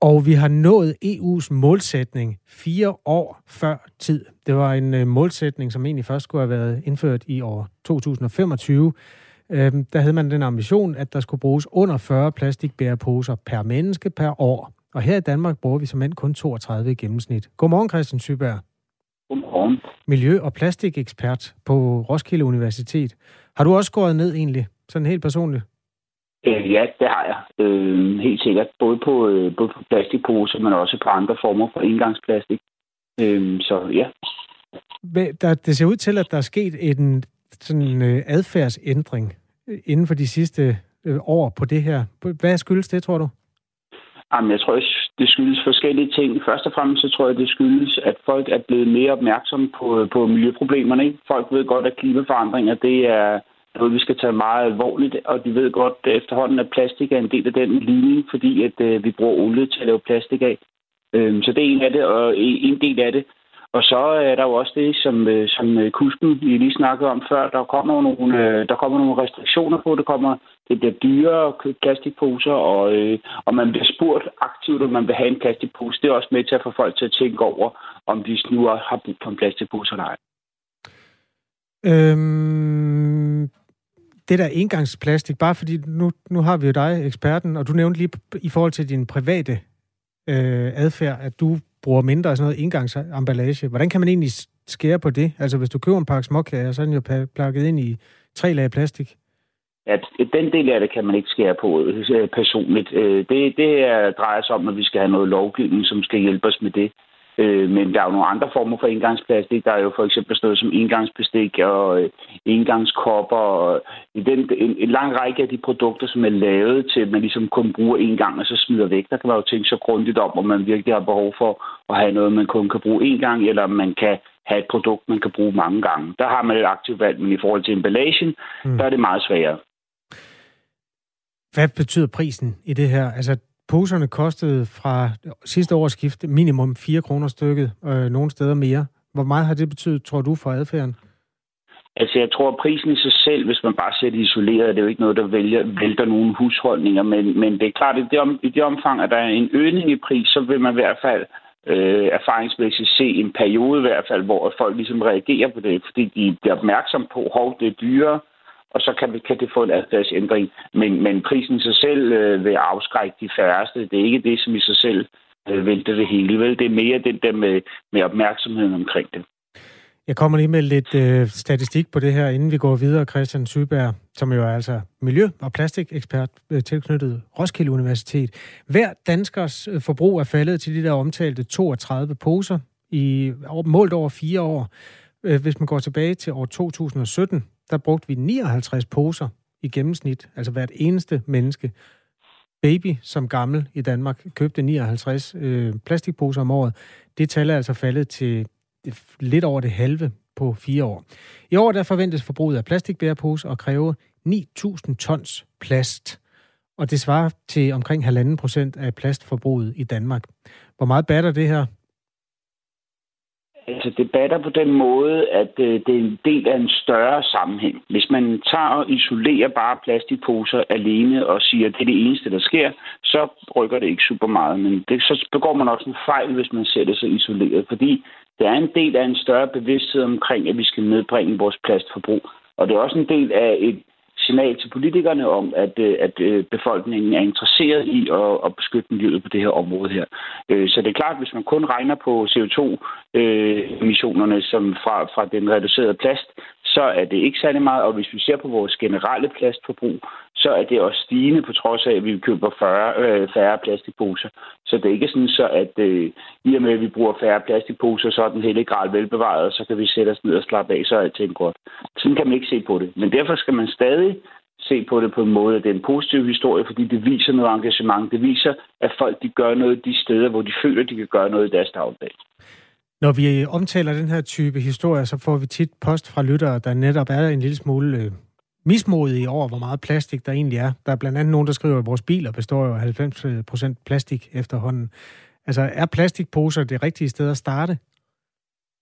Og vi har nået EU's målsætning fire år før tid. Det var en øh, målsætning, som egentlig først skulle have været indført i år 2025. Øhm, der havde man den ambition, at der skulle bruges under 40 plastikbæreposer per menneske per år. Og her i Danmark bruger vi som end kun 32 i gennemsnit. Godmorgen, Christian Syberg. Godmorgen. Miljø- og plastikekspert på Roskilde Universitet. Har du også gået ned egentlig, sådan helt personligt? Øh, ja, det har jeg. Øh, helt sikkert. Både på, øh, både på plastikposer, men også på andre former for engangsplastik. Øh, så ja. Der, det ser ud til, at der er sket en sådan øh, adfærdsændring øh, inden for de sidste øh, år på det her. Hvad skyldes det, tror du? Jamen, jeg tror, det skyldes forskellige ting. Først og fremmest så tror jeg, det skyldes, at folk er blevet mere opmærksomme på, på miljøproblemerne. Ikke? Folk ved godt, at klimaforandringer det er noget, vi skal tage meget alvorligt, og de ved godt at efterhånden, at plastik er en del af den ligning, fordi at, øh, vi bruger olie til at lave plastik af. Øh, så det er en af det, og en del af det. Og så er der jo også det, som, øh, som øh, Kusken vi lige snakkede om før. Der kommer nogle, øh, der kommer nogle restriktioner på. Det, kommer, det bliver dyrere at købe plastikposer, og, øh, og man bliver spurgt aktivt, om man vil have en plastikpose. Det er også med til at få folk til at tænke over, om de nu har brug for en plastikpose eller ej. Øhm, det der engangsplastik, bare fordi nu, nu har vi jo dig, eksperten, og du nævnte lige i forhold til din private øh, adfærd, at du bruger mindre af sådan noget engangsemballage. Hvordan kan man egentlig skære på det? Altså, hvis du køber en pakke småkager, så er den jo plakket ind i tre lag plastik. Ja, den del af det kan man ikke skære på øh, personligt. Øh, det, det drejer sig om, at vi skal have noget lovgivning, som skal hjælpe os med det. Øh, men der er jo nogle andre former for engangsplastik. Der er jo for eksempel sådan noget som engangsbestik og øh, engangskopper. Og i den, en, en lang række af de produkter, som er lavet til, at man ligesom kun bruger en gang og så smider væk. Der kan man jo tænke så grundigt om, om man virkelig har behov for at have noget, man kun kan bruge en gang, eller om man kan have et produkt, man kan bruge mange gange. Der har man et aktivt valg, men i forhold til emballagen, mm. der er det meget sværere. Hvad betyder prisen i det her? Altså, poserne kostede fra sidste års skift minimum 4 kroner stykket, øh, nogle steder mere. Hvor meget har det betydet, tror du, for adfærden? Altså, jeg tror, at prisen i sig selv, hvis man bare ser det isoleret, det er jo ikke noget, der vælger, vælter nogen husholdninger, men, men det er klart, at i det, om, i det omfang, at der er en øgning i pris, så vil man i hvert fald øh, erfaringsmæssigt se en periode i hvert fald, hvor folk ligesom reagerer på det, fordi de bliver opmærksom på, hov, det er dyrere, og så kan, vi, kan det få en adfærdsændring. Men, men prisen i sig selv øh, vil afskrække de færreste. Det er ikke det, som i sig selv øh, vælter det hele. Vel? Det er mere den der med, med opmærksomheden omkring det. Jeg kommer lige med lidt øh, statistik på det her, inden vi går videre. Christian Syberg, som jo er altså miljø- og plastikekspert øh, tilknyttet Roskilde Universitet. Hver danskers øh, forbrug er faldet til de der omtalte 32 poser i målt over fire år. Øh, hvis man går tilbage til år 2017, der brugte vi 59 poser i gennemsnit, altså hvert eneste menneske. Baby som gammel i Danmark købte 59 øh, plastikposer om året. Det tal er altså faldet til lidt over det halve på fire år. I år der forventes forbruget af plastikbæreposer at kræve 9.000 tons plast. Og det svarer til omkring 1,5 procent af plastforbruget i Danmark. Hvor meget batter det her? Altså, debatter på den måde, at øh, det er en del af en større sammenhæng. Hvis man tager og isolerer bare plastikposer alene og siger, at det er det eneste, der sker, så rykker det ikke super meget. Men det, så begår man også en fejl, hvis man ser det så isoleret, fordi det er en del af en større bevidsthed omkring, at vi skal nedbringe vores plastforbrug. Og det er også en del af et signal til politikerne om, at, øh, at øh, befolkningen er interesseret i at, at beskytte miljøet på det her område her. Øh, så det er klart, at hvis man kun regner på CO2-emissionerne som fra, fra den reducerede plast, så er det ikke særlig meget. Og hvis vi ser på vores generelle plastforbrug, så er det også stigende på trods af, at vi køber 40, øh, færre plastikposer. Så det er ikke sådan så, at øh, i og med, at vi bruger færre plastikposer, så er den hele grad velbevaret, og så kan vi sætte os ned og slappe af, så er alting godt. Sådan kan man ikke se på det. Men derfor skal man stadig se på det på en måde, at det er en positiv historie, fordi det viser noget engagement. Det viser, at folk de gør noget de steder, hvor de føler, de kan gøre noget i deres dagligdag. Når vi omtaler den her type historie, så får vi tit post fra lyttere, der netop er en lille smule øh, mismodige over, hvor meget plastik der egentlig er. Der er blandt andet nogen, der skriver, at vores biler består jo af 90% øh, plastik efterhånden. Altså, er plastikposer det rigtige sted at starte?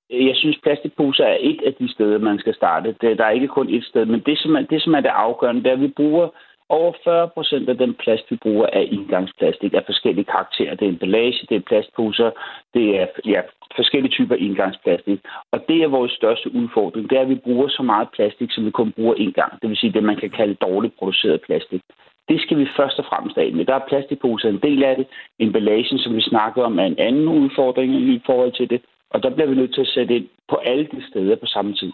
jeg synes, plastikposer er et af de steder, man skal starte. Der er ikke kun et sted, men det, som er, det, som er det afgørende, det er, at vi bruger over 40 procent af den plast, vi bruger, er indgangsplastik af forskellige karakterer. Det er emballage, det er plastposer, det er ja, forskellige typer indgangsplastik. Og det er vores største udfordring. Det er, at vi bruger så meget plastik, som vi kun bruger én gang. Det vil sige det, man kan kalde dårligt produceret plastik. Det skal vi først og fremmest af med. Der er plastikposer en del af det. Emballagen, som vi snakkede om, er en anden udfordring i forhold til det. Og der bliver vi nødt til at sætte ind på alle de steder på samme tid.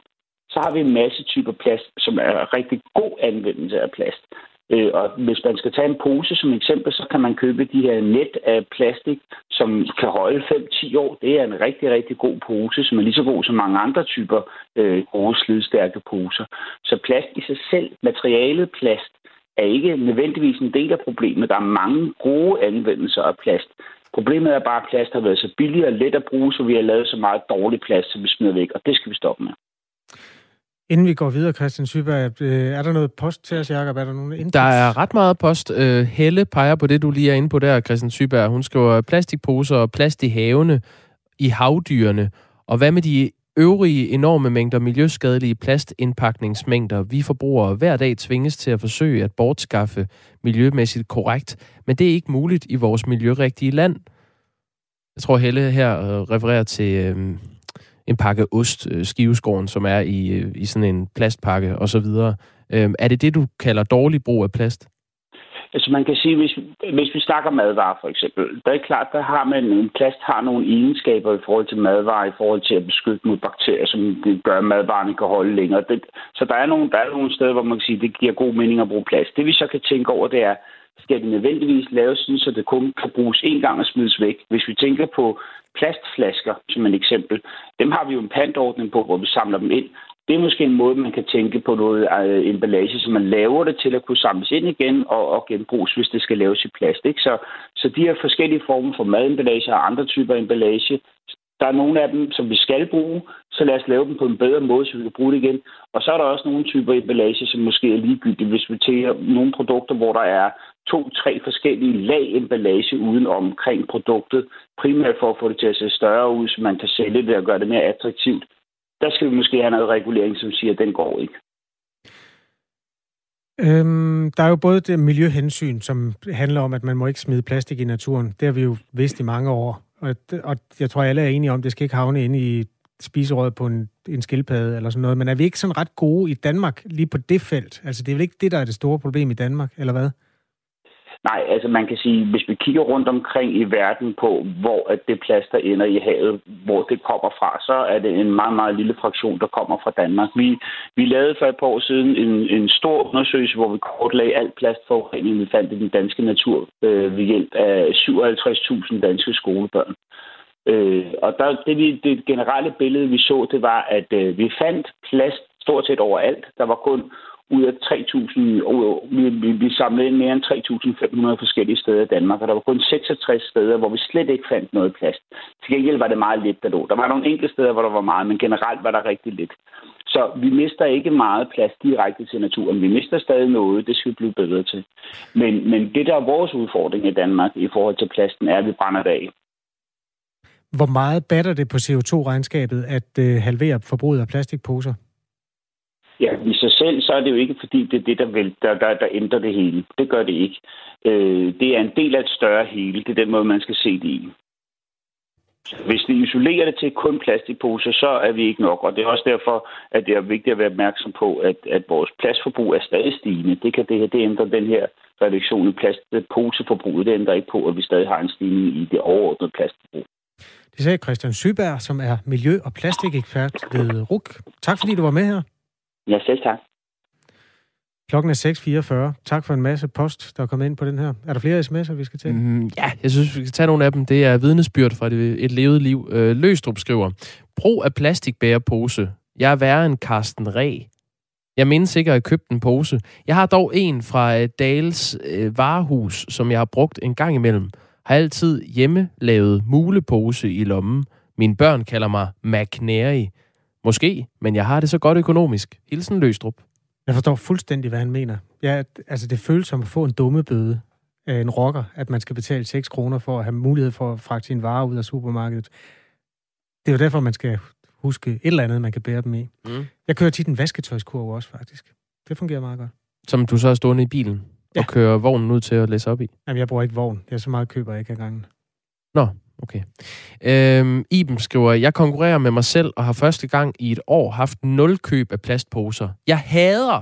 Så har vi en masse typer plast, som er rigtig god anvendelse af plast. Øh, og hvis man skal tage en pose som eksempel, så kan man købe de her net af plastik, som kan holde 5-10 år. Det er en rigtig, rigtig god pose, som er lige så god som mange andre typer øh, gode, slidstærke poser. Så plast i sig selv, materialet plast, er ikke nødvendigvis en del af problemet. Der er mange gode anvendelser af plast. Problemet er bare, at plast har været så billigt og let at bruge, så vi har lavet så meget dårlig plast, som vi smider væk, og det skal vi stoppe med. Inden vi går videre, Christian Syberg, øh, er der noget post til os, Jacob? Er der nogen inputs? Der er ret meget post. Øh, Helle peger på det, du lige er inde på der, Christian Syberg. Hun skriver plastikposer og plast i havene, i havdyrene. Og hvad med de øvrige enorme mængder miljøskadelige plastindpakningsmængder, vi forbrugere hver dag tvinges til at forsøge at bortskaffe miljømæssigt korrekt, men det er ikke muligt i vores miljørigtige land. Jeg tror, Helle her øh, refererer til øh, en pakke ost, øh, skiveskåren, som er i, øh, i sådan en plastpakke osv. Øh, er det det, du kalder dårlig brug af plast? Altså man kan sige, hvis, hvis vi snakker madvarer for eksempel, der er klart, der har man, en plast har nogle egenskaber i forhold til madvarer, i forhold til at beskytte mod bakterier, som gør, at madvarerne kan holde længere. Det, så der er, nogle, der er nogle steder, hvor man kan sige, det giver god mening at bruge plast. Det vi så kan tænke over, det er, skal det nødvendigvis laves sådan, så det kun kan bruges én gang og smides væk. Hvis vi tænker på plastflasker som et eksempel, dem har vi jo en pantordning på, hvor vi samler dem ind. Det er måske en måde, man kan tænke på noget øh, emballage, så man laver det til at kunne samles ind igen og, og genbruges, hvis det skal laves i plast. Ikke? Så, så de her forskellige former for mademballage og andre typer emballage, der er nogle af dem, som vi skal bruge, så lad os lave dem på en bedre måde, så vi kan bruge det igen. Og så er der også nogle typer emballage, som måske er ligegyldige, hvis vi tager nogle produkter, hvor der er to-tre forskellige lag emballage uden omkring produktet, primært for at få det til at se større ud, så man kan sælge det og gøre det mere attraktivt der skal vi måske have noget regulering, som siger, at den går ikke. Øhm, der er jo både det miljøhensyn, som handler om, at man må ikke smide plastik i naturen. Det har vi jo vidst i mange år. Og, og jeg tror, alle er enige om, at det skal ikke havne inde i spiserøret på en, en skildpadde eller sådan noget. Men er vi ikke sådan ret gode i Danmark lige på det felt? Altså, det er vel ikke det, der er det store problem i Danmark, eller hvad? Nej, altså man kan sige, hvis vi kigger rundt omkring i verden på, hvor at det plaster ender i havet, hvor det kommer fra, så er det en meget, meget lille fraktion, der kommer fra Danmark. Vi, vi lavede for et par år siden en, en stor undersøgelse, hvor vi kortlagde alt plastforurening, vi fandt i den danske natur øh, ved hjælp af 57.000 danske skolebørn. Øh, og der, det, vi, det generelle billede, vi så, det var, at øh, vi fandt plast stort set overalt. Der var kun ud af 3.000, vi, vi, vi samlede mere end 3.500 forskellige steder i Danmark, og der var kun 66 steder, hvor vi slet ikke fandt noget plast. Til gengæld var det meget lidt, der lå. Der var nogle enkelte steder, hvor der var meget, men generelt var der rigtig lidt. Så vi mister ikke meget plast direkte til naturen. Vi mister stadig noget, det skal vi blive bedre til. Men, men det, der er vores udfordring i Danmark i forhold til plasten, er, at vi brænder det af. Hvor meget batter det på CO2-regnskabet at øh, halvere forbruget af plastikposer? Ja, i sig selv, så er det jo ikke, fordi det er det, der, vil, der, der, der ændrer det hele. Det gør det ikke. Øh, det er en del af et større hele. Det er den måde, man skal se det i. Hvis vi isolerer det til kun plastikposer, så er vi ikke nok. Og det er også derfor, at det er vigtigt at være opmærksom på, at, at vores plastforbrug er stadig stigende. Det kan det her, det ændrer den her reduktion i plastposeforbruget. Det ændrer ikke på, at vi stadig har en stigning i det overordnede plastforbrug. Det sagde Christian Syberg, som er miljø- og plastikekspert ved RUK. Tak fordi du var med her. Ja, selv tak. Klokken er 6.44. Tak for en masse post, der er kommet ind på den her. Er der flere sms'er, vi skal til? Mm, ja, jeg synes, vi skal tage nogle af dem. Det er vidnesbyrd fra et levet liv. Øh, Løstrup skriver, brug af plastikbærepose. Jeg er værre end Carsten Ræ. Jeg mindes sikkert, at jeg købte en pose. Jeg har dog en fra øh, Dales øh, varehus, som jeg har brugt en gang imellem. Har altid hjemme lavet mulepose i lommen. Mine børn kalder mig McNary. Måske, men jeg har det så godt økonomisk. Hilsen Løstrup. Jeg forstår fuldstændig, hvad han mener. Ja, altså det føles som at få en dumme bøde af en rocker, at man skal betale 6 kroner for at have mulighed for at fragte sin varer ud af supermarkedet. Det er jo derfor, man skal huske et eller andet, man kan bære dem i. Mm. Jeg kører tit en vasketøjskurv også, faktisk. Det fungerer meget godt. Som du så er stående i bilen ja. og kører vognen ud til at læse op i? Jamen, jeg bruger ikke vogn. Jeg er så meget køber jeg ikke ad gangen. Nå, okay. Øhm, Iben skriver, jeg konkurrerer med mig selv og har første gang i et år haft nul køb af plastposer. Jeg hader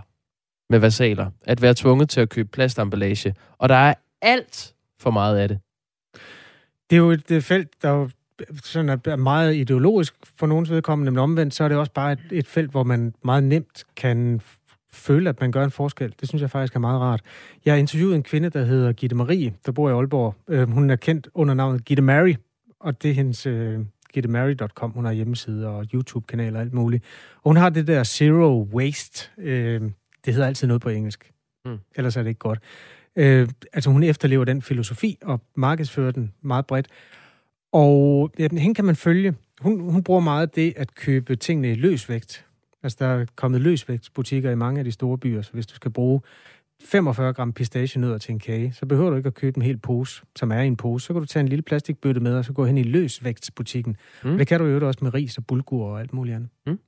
med vasaler at være tvunget til at købe plastemballage, og der er alt for meget af det. Det er jo et, et felt, der jo øh, sådan er meget ideologisk for nogens vedkommende, men omvendt, så er det også bare et, et felt, hvor man meget nemt kan føle, at man gør en forskel. Det synes jeg faktisk er meget rart. Jeg har interviewet en kvinde, der hedder Gitte Marie, der bor i Aalborg. Øh, hun er kendt under navnet Gitte Mary, og det er hendes uh, gittemary.com. Hun har hjemmeside og YouTube-kanal og alt muligt. Og hun har det der Zero Waste. Uh, det hedder altid noget på engelsk. Mm. Ellers er det ikke godt. Uh, altså hun efterlever den filosofi og markedsfører den meget bredt. Og ja, hende kan man følge. Hun, hun bruger meget det at købe tingene i løsvægt. Altså, der er kommet løsvægtsbutikker i mange af de store byer, så hvis du skal bruge 45 gram pistachienødder til en kage, så behøver du ikke at købe en hel pose, som er i en pose. Så kan du tage en lille plastikbøtte med, og så gå hen i løsvægtsbutikken. Mm. det kan du jo også med ris og bulgur og alt muligt andet. Mm.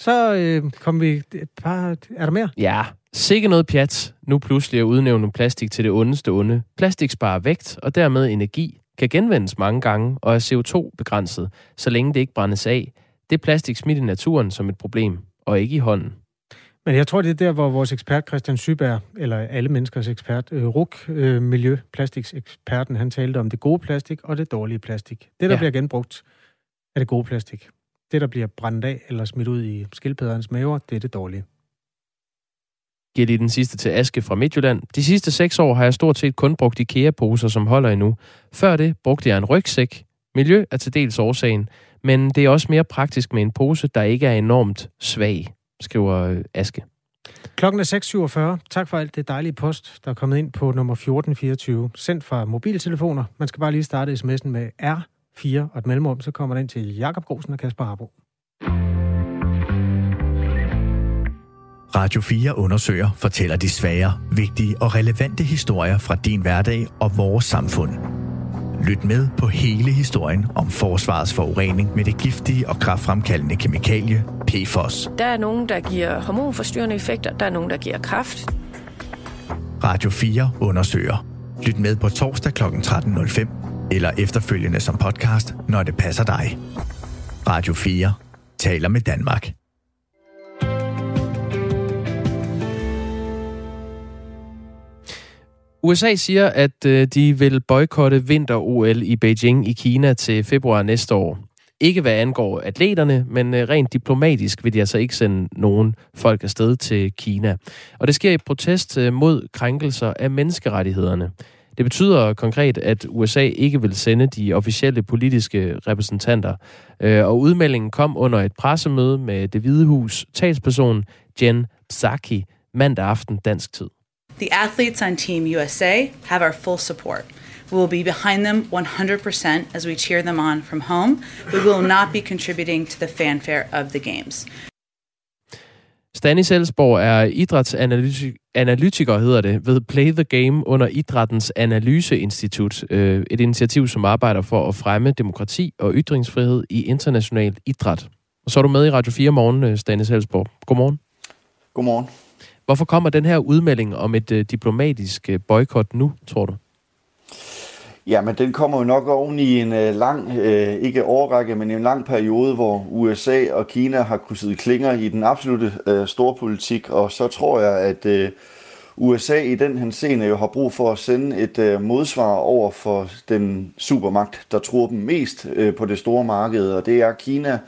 Så øh, kom vi... Bare, er der mere? Ja, sikke noget pjat. Nu pludselig at udnævne plastik til det ondeste onde. Plastik sparer vægt og dermed energi, kan genvendes mange gange og er CO2-begrænset, så længe det ikke brændes af. Det er plastik smidt i naturen som et problem, og ikke i hånden. Men jeg tror, det er der, hvor vores ekspert Christian Syberg, eller alle menneskers ekspert, øh, RUK, øh, miljøplastikseksperten, han talte om det gode plastik og det dårlige plastik. Det, der ja. bliver genbrugt, er det gode plastik. Det, der bliver brændt af eller smidt ud i skildpadderens maver, det er det dårlige. Giver lige den sidste til Aske fra Midtjylland. De sidste seks år har jeg stort set kun brugt IKEA-poser, som holder endnu. Før det brugte jeg en rygsæk. Miljø er til dels årsagen, men det er også mere praktisk med en pose, der ikke er enormt svag, skriver øh, Aske. Klokken er 6.47. Tak for alt det dejlige post, der er kommet ind på nummer 1424. Sendt fra mobiltelefoner. Man skal bare lige starte sms'en med R4 og et mellemrum, så kommer den ind til Jakob Grosen og Kasper Harbo. Radio 4 undersøger, fortæller de svære, vigtige og relevante historier fra din hverdag og vores samfund. Lyt med på hele historien om forsvarets forurening med det giftige og kraftfremkaldende kemikalie PFOS. Der er nogen, der giver hormonforstyrrende effekter, der er nogen, der giver kraft. Radio 4 undersøger. Lyt med på torsdag kl. 13.05 eller efterfølgende som podcast, når det passer dig. Radio 4 taler med Danmark. USA siger, at øh, de vil boykotte vinter-OL i Beijing i Kina til februar næste år. Ikke hvad angår atleterne, men øh, rent diplomatisk vil de altså ikke sende nogen folk afsted til Kina. Og det sker i protest øh, mod krænkelser af menneskerettighederne. Det betyder konkret, at USA ikke vil sende de officielle politiske repræsentanter. Og udmeldingen kom under et pressemøde med det hvide hus talsperson Jen Psaki mandag aften dansk tid. The athletes on Team USA have our full support. We will be behind them 100% as we cheer them on from home. We will not be contributing to the fanfare of the games. Stanis Elsborg er idrætsanalytiker, hedder det, ved Play the Game under Idrættens Analyseinstitut. Øh, et initiativ, som arbejder for at fremme demokrati og ytringsfrihed i international idræt. Og så er du med i Radio 4 morgen, øh, Stanis Elsborg. Godmorgen. Godmorgen. Hvorfor kommer den her udmelding om et øh, diplomatisk øh, boykot nu, tror du? Ja, men den kommer jo nok oven i en øh, lang, øh, ikke overrække, men en lang periode, hvor USA og Kina har krydset klinger i den absolute øh, storpolitik, og så tror jeg, at øh, USA i den henseende jo har brug for at sende et øh, modsvar over for den supermagt, der tror dem mest øh, på det store marked, og det er Kina,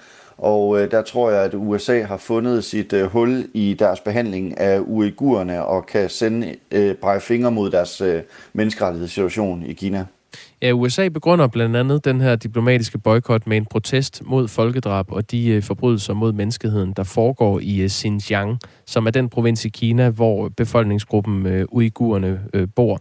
og øh, der tror jeg, at USA har fundet sit øh, hul i deres behandling af uigurerne og kan sende øh, brege fingre mod deres øh, menneskerettighedssituation i Kina. Ja, USA begrunder blandt andet den her diplomatiske boykot med en protest mod folkedrab og de øh, forbrydelser mod menneskeheden, der foregår i øh, Xinjiang, som er den provins i Kina, hvor befolkningsgruppen øh, uigurerne øh, bor.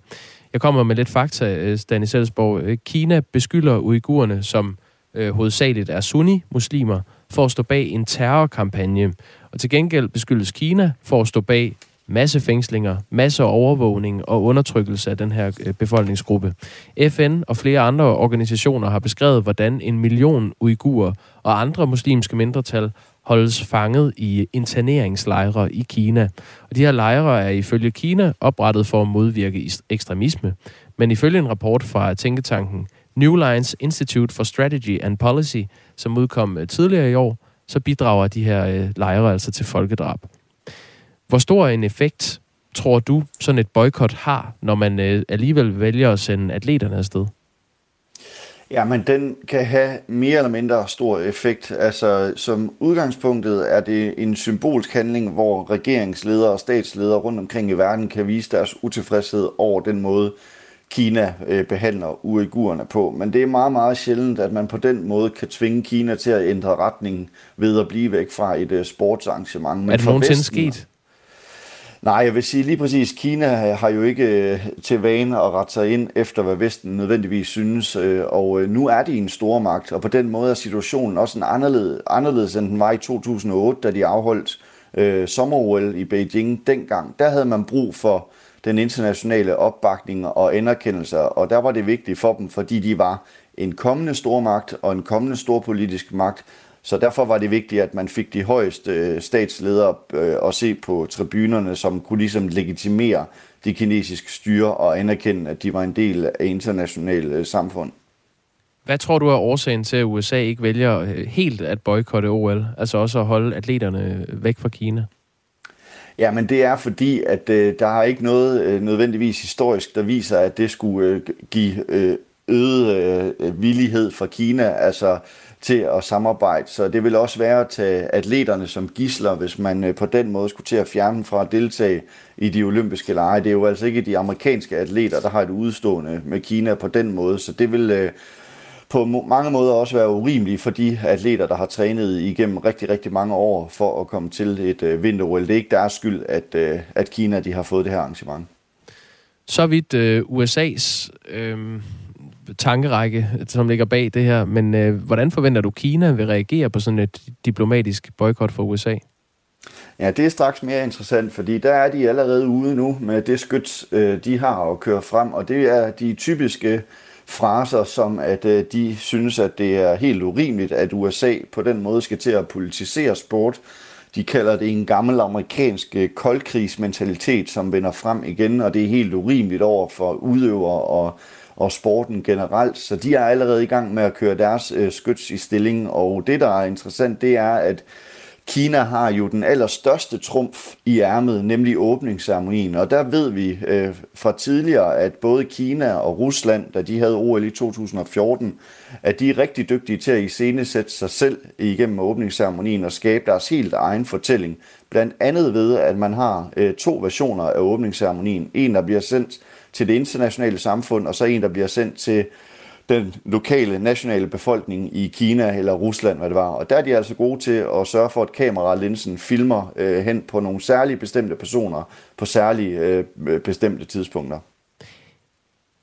Jeg kommer med lidt fakta, øh, Selsborg. Øh, Kina beskylder uigurerne, som øh, hovedsageligt er sunni-muslimer, for at stå bag en terrorkampagne. Og til gengæld beskyldes Kina for at stå bag masse fængslinger, masse overvågning og undertrykkelse af den her øh, befolkningsgruppe. FN og flere andre organisationer har beskrevet, hvordan en million uigurer og andre muslimske mindretal holdes fanget i interneringslejre i Kina. Og de her lejre er ifølge Kina oprettet for at modvirke ekstremisme. Men ifølge en rapport fra tænketanken New Lines Institute for Strategy and Policy, som udkom øh, tidligere i år, så bidrager de her øh, lejre altså til folkedrab. Hvor stor en effekt tror du, sådan et boykot har, når man øh, alligevel vælger at sende atleterne afsted? Ja, men den kan have mere eller mindre stor effekt. Altså, som udgangspunktet er det en symbolsk handling, hvor regeringsledere og statsledere rundt omkring i verden kan vise deres utilfredshed over den måde, Kina øh, behandler uigurerne på. Men det er meget, meget sjældent, at man på den måde kan tvinge Kina til at ændre retningen ved at blive væk fra et øh, sportsarrangement. Men er det nogensinde sket? Nej, jeg vil sige lige præcis, Kina har jo ikke øh, til vane at rette sig ind efter, hvad Vesten nødvendigvis synes, øh, og øh, nu er de en stor magt, og på den måde er situationen også en anderledes, anderledes end den var i 2008, da de afholdt øh, sommer i Beijing dengang. Der havde man brug for den internationale opbakning og anerkendelse, og der var det vigtigt for dem, fordi de var en kommende stormagt og en kommende storpolitisk magt, så derfor var det vigtigt, at man fik de højeste øh, statsledere øh, at se på tribunerne, som kunne ligesom legitimere det kinesiske styre og anerkende, at de var en del af internationale øh, samfund. Hvad tror du er årsagen til, at USA ikke vælger helt at boykotte OL, altså også at holde atleterne væk fra Kina? Ja, men det er fordi, at øh, der er ikke noget øh, nødvendigvis historisk, der viser, at det skulle øh, give øh, øget øh, øh, villighed fra Kina altså til at samarbejde. Så det vil også være at tage atleterne som gisler, hvis man øh, på den måde skulle til at fjerne dem fra at deltage i de olympiske lege. Det er jo altså ikke de amerikanske atleter, der har et udstående med Kina på den måde, så det vil øh, på mange måder også være urimeligt for de atleter, der har trænet igennem rigtig, rigtig mange år for at komme til et øh, vinter-OL. Det er ikke deres skyld, at, øh, at Kina de har fået det her arrangement. Så vidt øh, USA's øh, tankerække, som ligger bag det her, men øh, hvordan forventer du, Kina vil reagere på sådan et diplomatisk boykot fra USA? Ja, det er straks mere interessant, fordi der er de allerede ude nu med det skyt, øh, de har at køre frem, og det er de typiske fraser, som at øh, de synes, at det er helt urimeligt, at USA på den måde skal til at politisere sport. De kalder det en gammel amerikansk øh, koldkrigsmentalitet, som vender frem igen, og det er helt urimeligt over for udøvere og, og sporten generelt. Så de er allerede i gang med at køre deres øh, skyts i stilling, og det, der er interessant, det er, at Kina har jo den allerstørste trumf i ærmet, nemlig åbningsceremonien. Og der ved vi øh, fra tidligere, at både Kina og Rusland, da de havde OL i 2014, at de er rigtig dygtige til at iscenesætte sig selv igennem åbningsceremonien og skabe deres helt egen fortælling. Blandt andet ved, at man har øh, to versioner af åbningsceremonien. En, der bliver sendt til det internationale samfund, og så en, der bliver sendt til den lokale, nationale befolkning i Kina eller Rusland, hvad det var. Og der er de altså gode til at sørge for, at kameralinsen filmer øh, hen på nogle særlige bestemte personer på særlige øh, bestemte tidspunkter.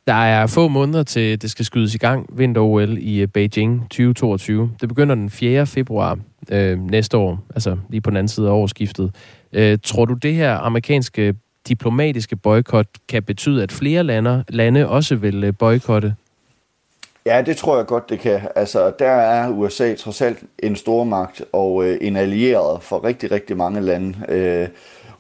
Der er få måneder til, det skal skydes i gang, vinter-OL i øh, Beijing 2022. Det begynder den 4. februar øh, næste år, altså lige på den anden side af årsskiftet. Øh, tror du, det her amerikanske diplomatiske boykot kan betyde, at flere lande, lande også vil øh, boykotte Ja, det tror jeg godt, det kan. Altså, der er USA trods alt en stormagt og øh, en allieret for rigtig, rigtig mange lande. Øh,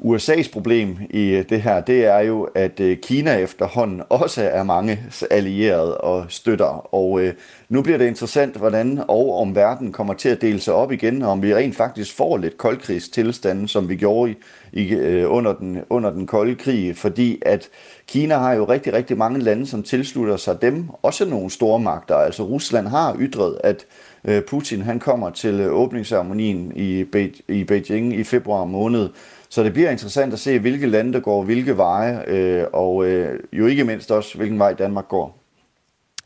USA's problem i øh, det her, det er jo, at øh, Kina efterhånden også er mange allierede og støtter. Og øh, nu bliver det interessant, hvordan og om verden kommer til at dele sig op igen, og om vi rent faktisk får lidt koldkrigstilstanden, som vi gjorde i, i, øh, under, den, under den kolde krig, fordi at Kina har jo rigtig, rigtig mange lande, som tilslutter sig dem, også nogle store magter. Altså Rusland har ytret, at øh, Putin han kommer til øh, åbningsceremonien i, Be- i Beijing i februar måned, så det bliver interessant at se, hvilke lande der går hvilke veje, øh, og øh, jo ikke mindst også, hvilken vej Danmark går.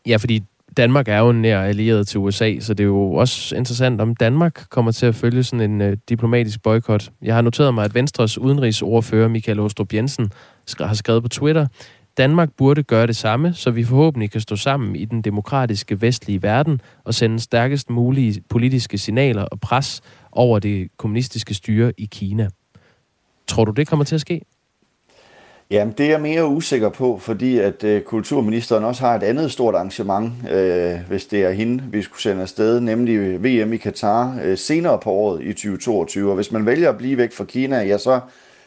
Ja, fordi Danmark er jo nær allieret til USA, så det er jo også interessant, om Danmark kommer til at følge sådan en øh, diplomatisk boykot. Jeg har noteret mig, at Venstres udenrigsordfører Michael Ostrup Jensen har skrevet på Twitter, Danmark burde gøre det samme, så vi forhåbentlig kan stå sammen i den demokratiske vestlige verden og sende stærkest mulige politiske signaler og pres over det kommunistiske styre i Kina. Tror du, det kommer til at ske? Jamen, det er jeg mere usikker på, fordi at øh, kulturministeren også har et andet stort arrangement, øh, hvis det er hende, vi skulle sende afsted, nemlig VM i Katar øh, senere på året i 2022. Og hvis man vælger at blive væk fra Kina, ja, så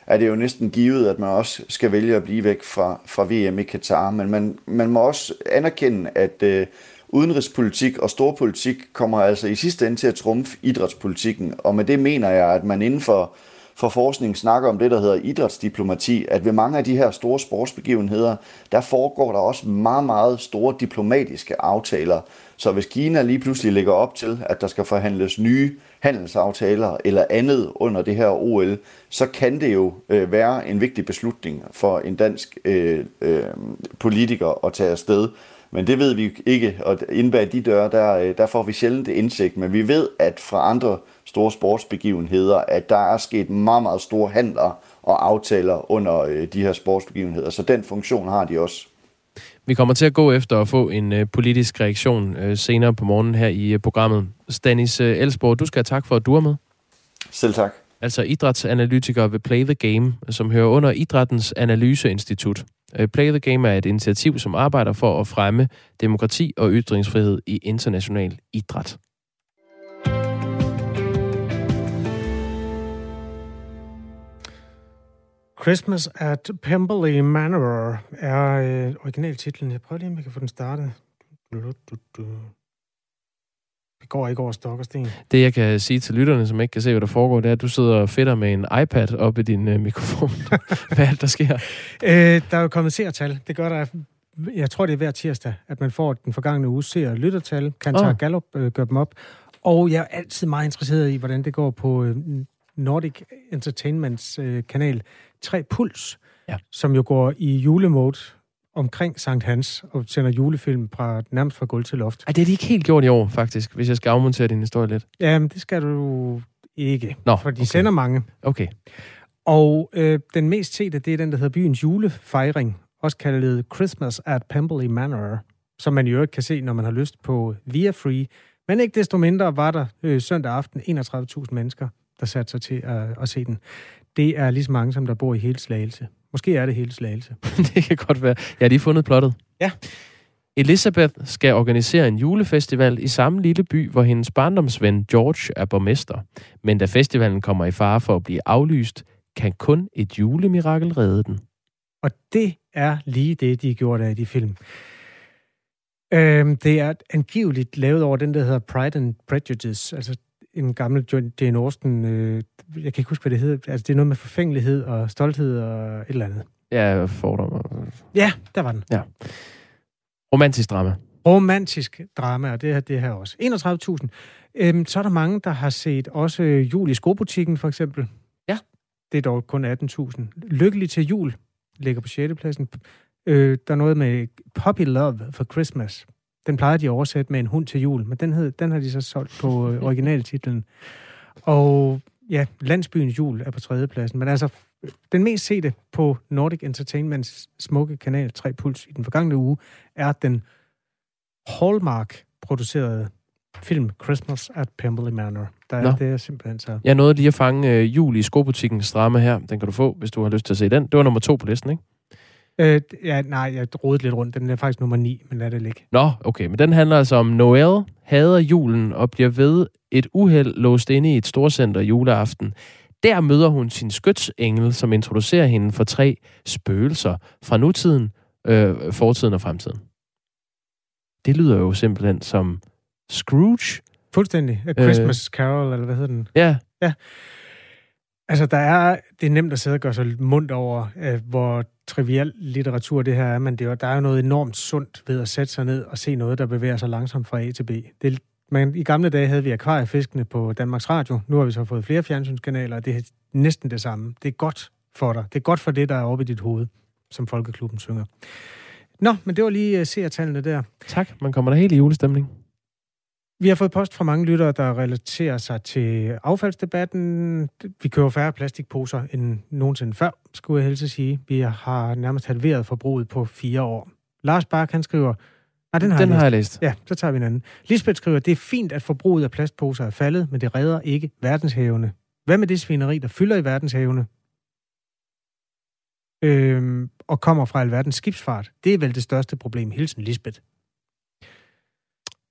er det jo næsten givet, at man også skal vælge at blive væk fra, fra VM i Katar. Men man, man må også anerkende, at øh, udenrigspolitik og storpolitik kommer altså i sidste ende til at trumfe idrætspolitikken. Og med det mener jeg, at man inden for for forskning snakker om det, der hedder idrætsdiplomati, at ved mange af de her store sportsbegivenheder, der foregår der også meget, meget store diplomatiske aftaler. Så hvis Kina lige pludselig lægger op til, at der skal forhandles nye handelsaftaler eller andet under det her OL, så kan det jo øh, være en vigtig beslutning for en dansk øh, øh, politiker at tage afsted. Men det ved vi ikke, og inde bag de døre, der, øh, der får vi sjældent indsigt. Men vi ved, at fra andre store sportsbegivenheder, at der er sket meget, meget store handler og aftaler under øh, de her sportsbegivenheder. Så den funktion har de også. Vi kommer til at gå efter at få en øh, politisk reaktion øh, senere på morgenen her i øh, programmet. Stanis øh, Elsborg, du skal have tak for, at du er med. Selv tak. Altså idrætsanalytiker ved Play the Game, som hører under Idrættens Analyseinstitut. Øh, Play the Game er et initiativ, som arbejder for at fremme demokrati og ytringsfrihed i international idræt. Christmas at Pemberley Manor er øh, originaltitlen. Jeg prøver lige, om jeg kan få den startet. Det går ikke over stok og sten. Det, jeg kan sige til lytterne, som ikke kan se, hvad der foregår, det er, at du sidder og fedter med en iPad op i din øh, mikrofon. hvad er det, der sker? Øh, der er jo kommet seertal. Det gør der jeg tror, det er hver tirsdag, at man får den forgangne uge ser og lyttertal. Kan tage oh. Gallup øh, gøre dem op. Og jeg er altid meget interesseret i, hvordan det går på øh, Nordic Entertainments øh, kanal 3 Puls, ja. som jo går i julemode omkring Sankt Hans og sender julefilm fra nærmest fra gulv til loft. Ej, det er de ikke helt gjort i år, faktisk, hvis jeg skal afmontere din historie lidt. Jamen, det skal du ikke, Nå, for de okay. sender mange. Okay. Og øh, den mest sete, det er den, der hedder Byens julefejring, også kaldet Christmas at Pemberley Manor, som man jo ikke kan se, når man har lyst på Via Free. Men ikke desto mindre var der øh, søndag aften 31.000 mennesker, der satte sig til at, at se den. Det er lige så mange, som der bor i hele Slagelse. Måske er det hele Slagelse. det kan godt være. Jeg har lige fundet plottet. Ja. Elisabeth skal organisere en julefestival i samme lille by, hvor hendes barndomsven George er borgmester. Men da festivalen kommer i fare for at blive aflyst, kan kun et julemirakel redde den. Og det er lige det, de har gjort af de film. Øhm, det er angiveligt lavet over den, der hedder Pride and Prejudice, altså en gammel Jane Austen, øh, jeg kan ikke huske, hvad det hedder, altså det er noget med forfængelighed og stolthed og et eller andet. Ja, fordomme. Ja, der var den. Ja. Romantisk drama. Romantisk drama, og det er det her også. 31.000. Øhm, så er der mange, der har set også jul i skobutikken, for eksempel. Ja. Det er dog kun 18.000. Lykkelig til jul ligger på 6. pladsen. Øh, der er noget med Puppy Love for Christmas. Den plejer de at oversætte med en hund til jul, men den, hed, den har de så solgt på øh, originaltitlen. Og ja, Landsbyens jul er på tredje pladsen. Men altså, den mest sete på Nordic Entertainments smukke kanal 3 Puls i den forgangne uge, er den Hallmark-producerede film Christmas at Pemberley Manor. Der er Nå. det er simpelthen så. Jeg nåede lige at fange øh, jul i skobutikkens drama her. Den kan du få, hvis du har lyst til at se den. Det var nummer to på listen, ikke? Øh, ja, nej, jeg rodede lidt rundt. Den er faktisk nummer 9, men lad det ligge. Nå, okay. Men den handler altså om Noel, hader julen og bliver ved et uheld låst inde i et storcenter juleaften. Der møder hun sin skytsengel, som introducerer hende for tre spøgelser fra nutiden, øh, fortiden og fremtiden. Det lyder jo simpelthen som Scrooge. Fuldstændig. A Christmas øh, Carol, eller hvad hedder den? Ja. Ja. Altså, der er, det er nemt at sidde og gøre sig mundt over, øh, hvor trivial litteratur det her er, men det er, der er jo noget enormt sundt ved at sætte sig ned og se noget, der bevæger sig langsomt fra A til B. Det, men i gamle dage havde vi akvariefiskene på Danmarks Radio. Nu har vi så fået flere fjernsynskanaler, og det er næsten det samme. Det er godt for dig. Det er godt for det, der er oppe i dit hoved, som Folkeklubben synger. Nå, men det var lige uh, seertallene der. Tak, man kommer da helt i julestemning. Vi har fået post fra mange lyttere, der relaterer sig til affaldsdebatten. Vi køber færre plastikposer end nogensinde før, skulle jeg helst sige. Vi har nærmest halveret forbruget på fire år. Lars Bark, han skriver... Nej, den har, den jeg, læst. har jeg læst. Ja, så tager vi en anden. Lisbeth skriver, det er fint, at forbruget af plastposer er faldet, men det redder ikke verdenshavene. Hvad med det svineri, der fylder i verdenshavene? øh, og kommer fra alverdens skibsfart. Det er vel det største problem. Hilsen Lisbeth.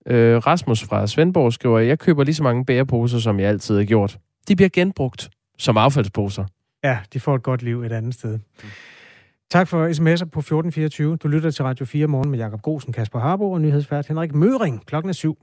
Øh, Rasmus fra Svendborg skriver, jeg køber lige så mange bæreposer, som jeg altid har gjort. De bliver genbrugt som affaldsposer. Ja, de får et godt liv et andet sted. Tak for sms'er på 1424. Du lytter til Radio 4 morgen med Jakob Grosen, Kasper Harbo og nyhedsvært Henrik Møring klokken er syv.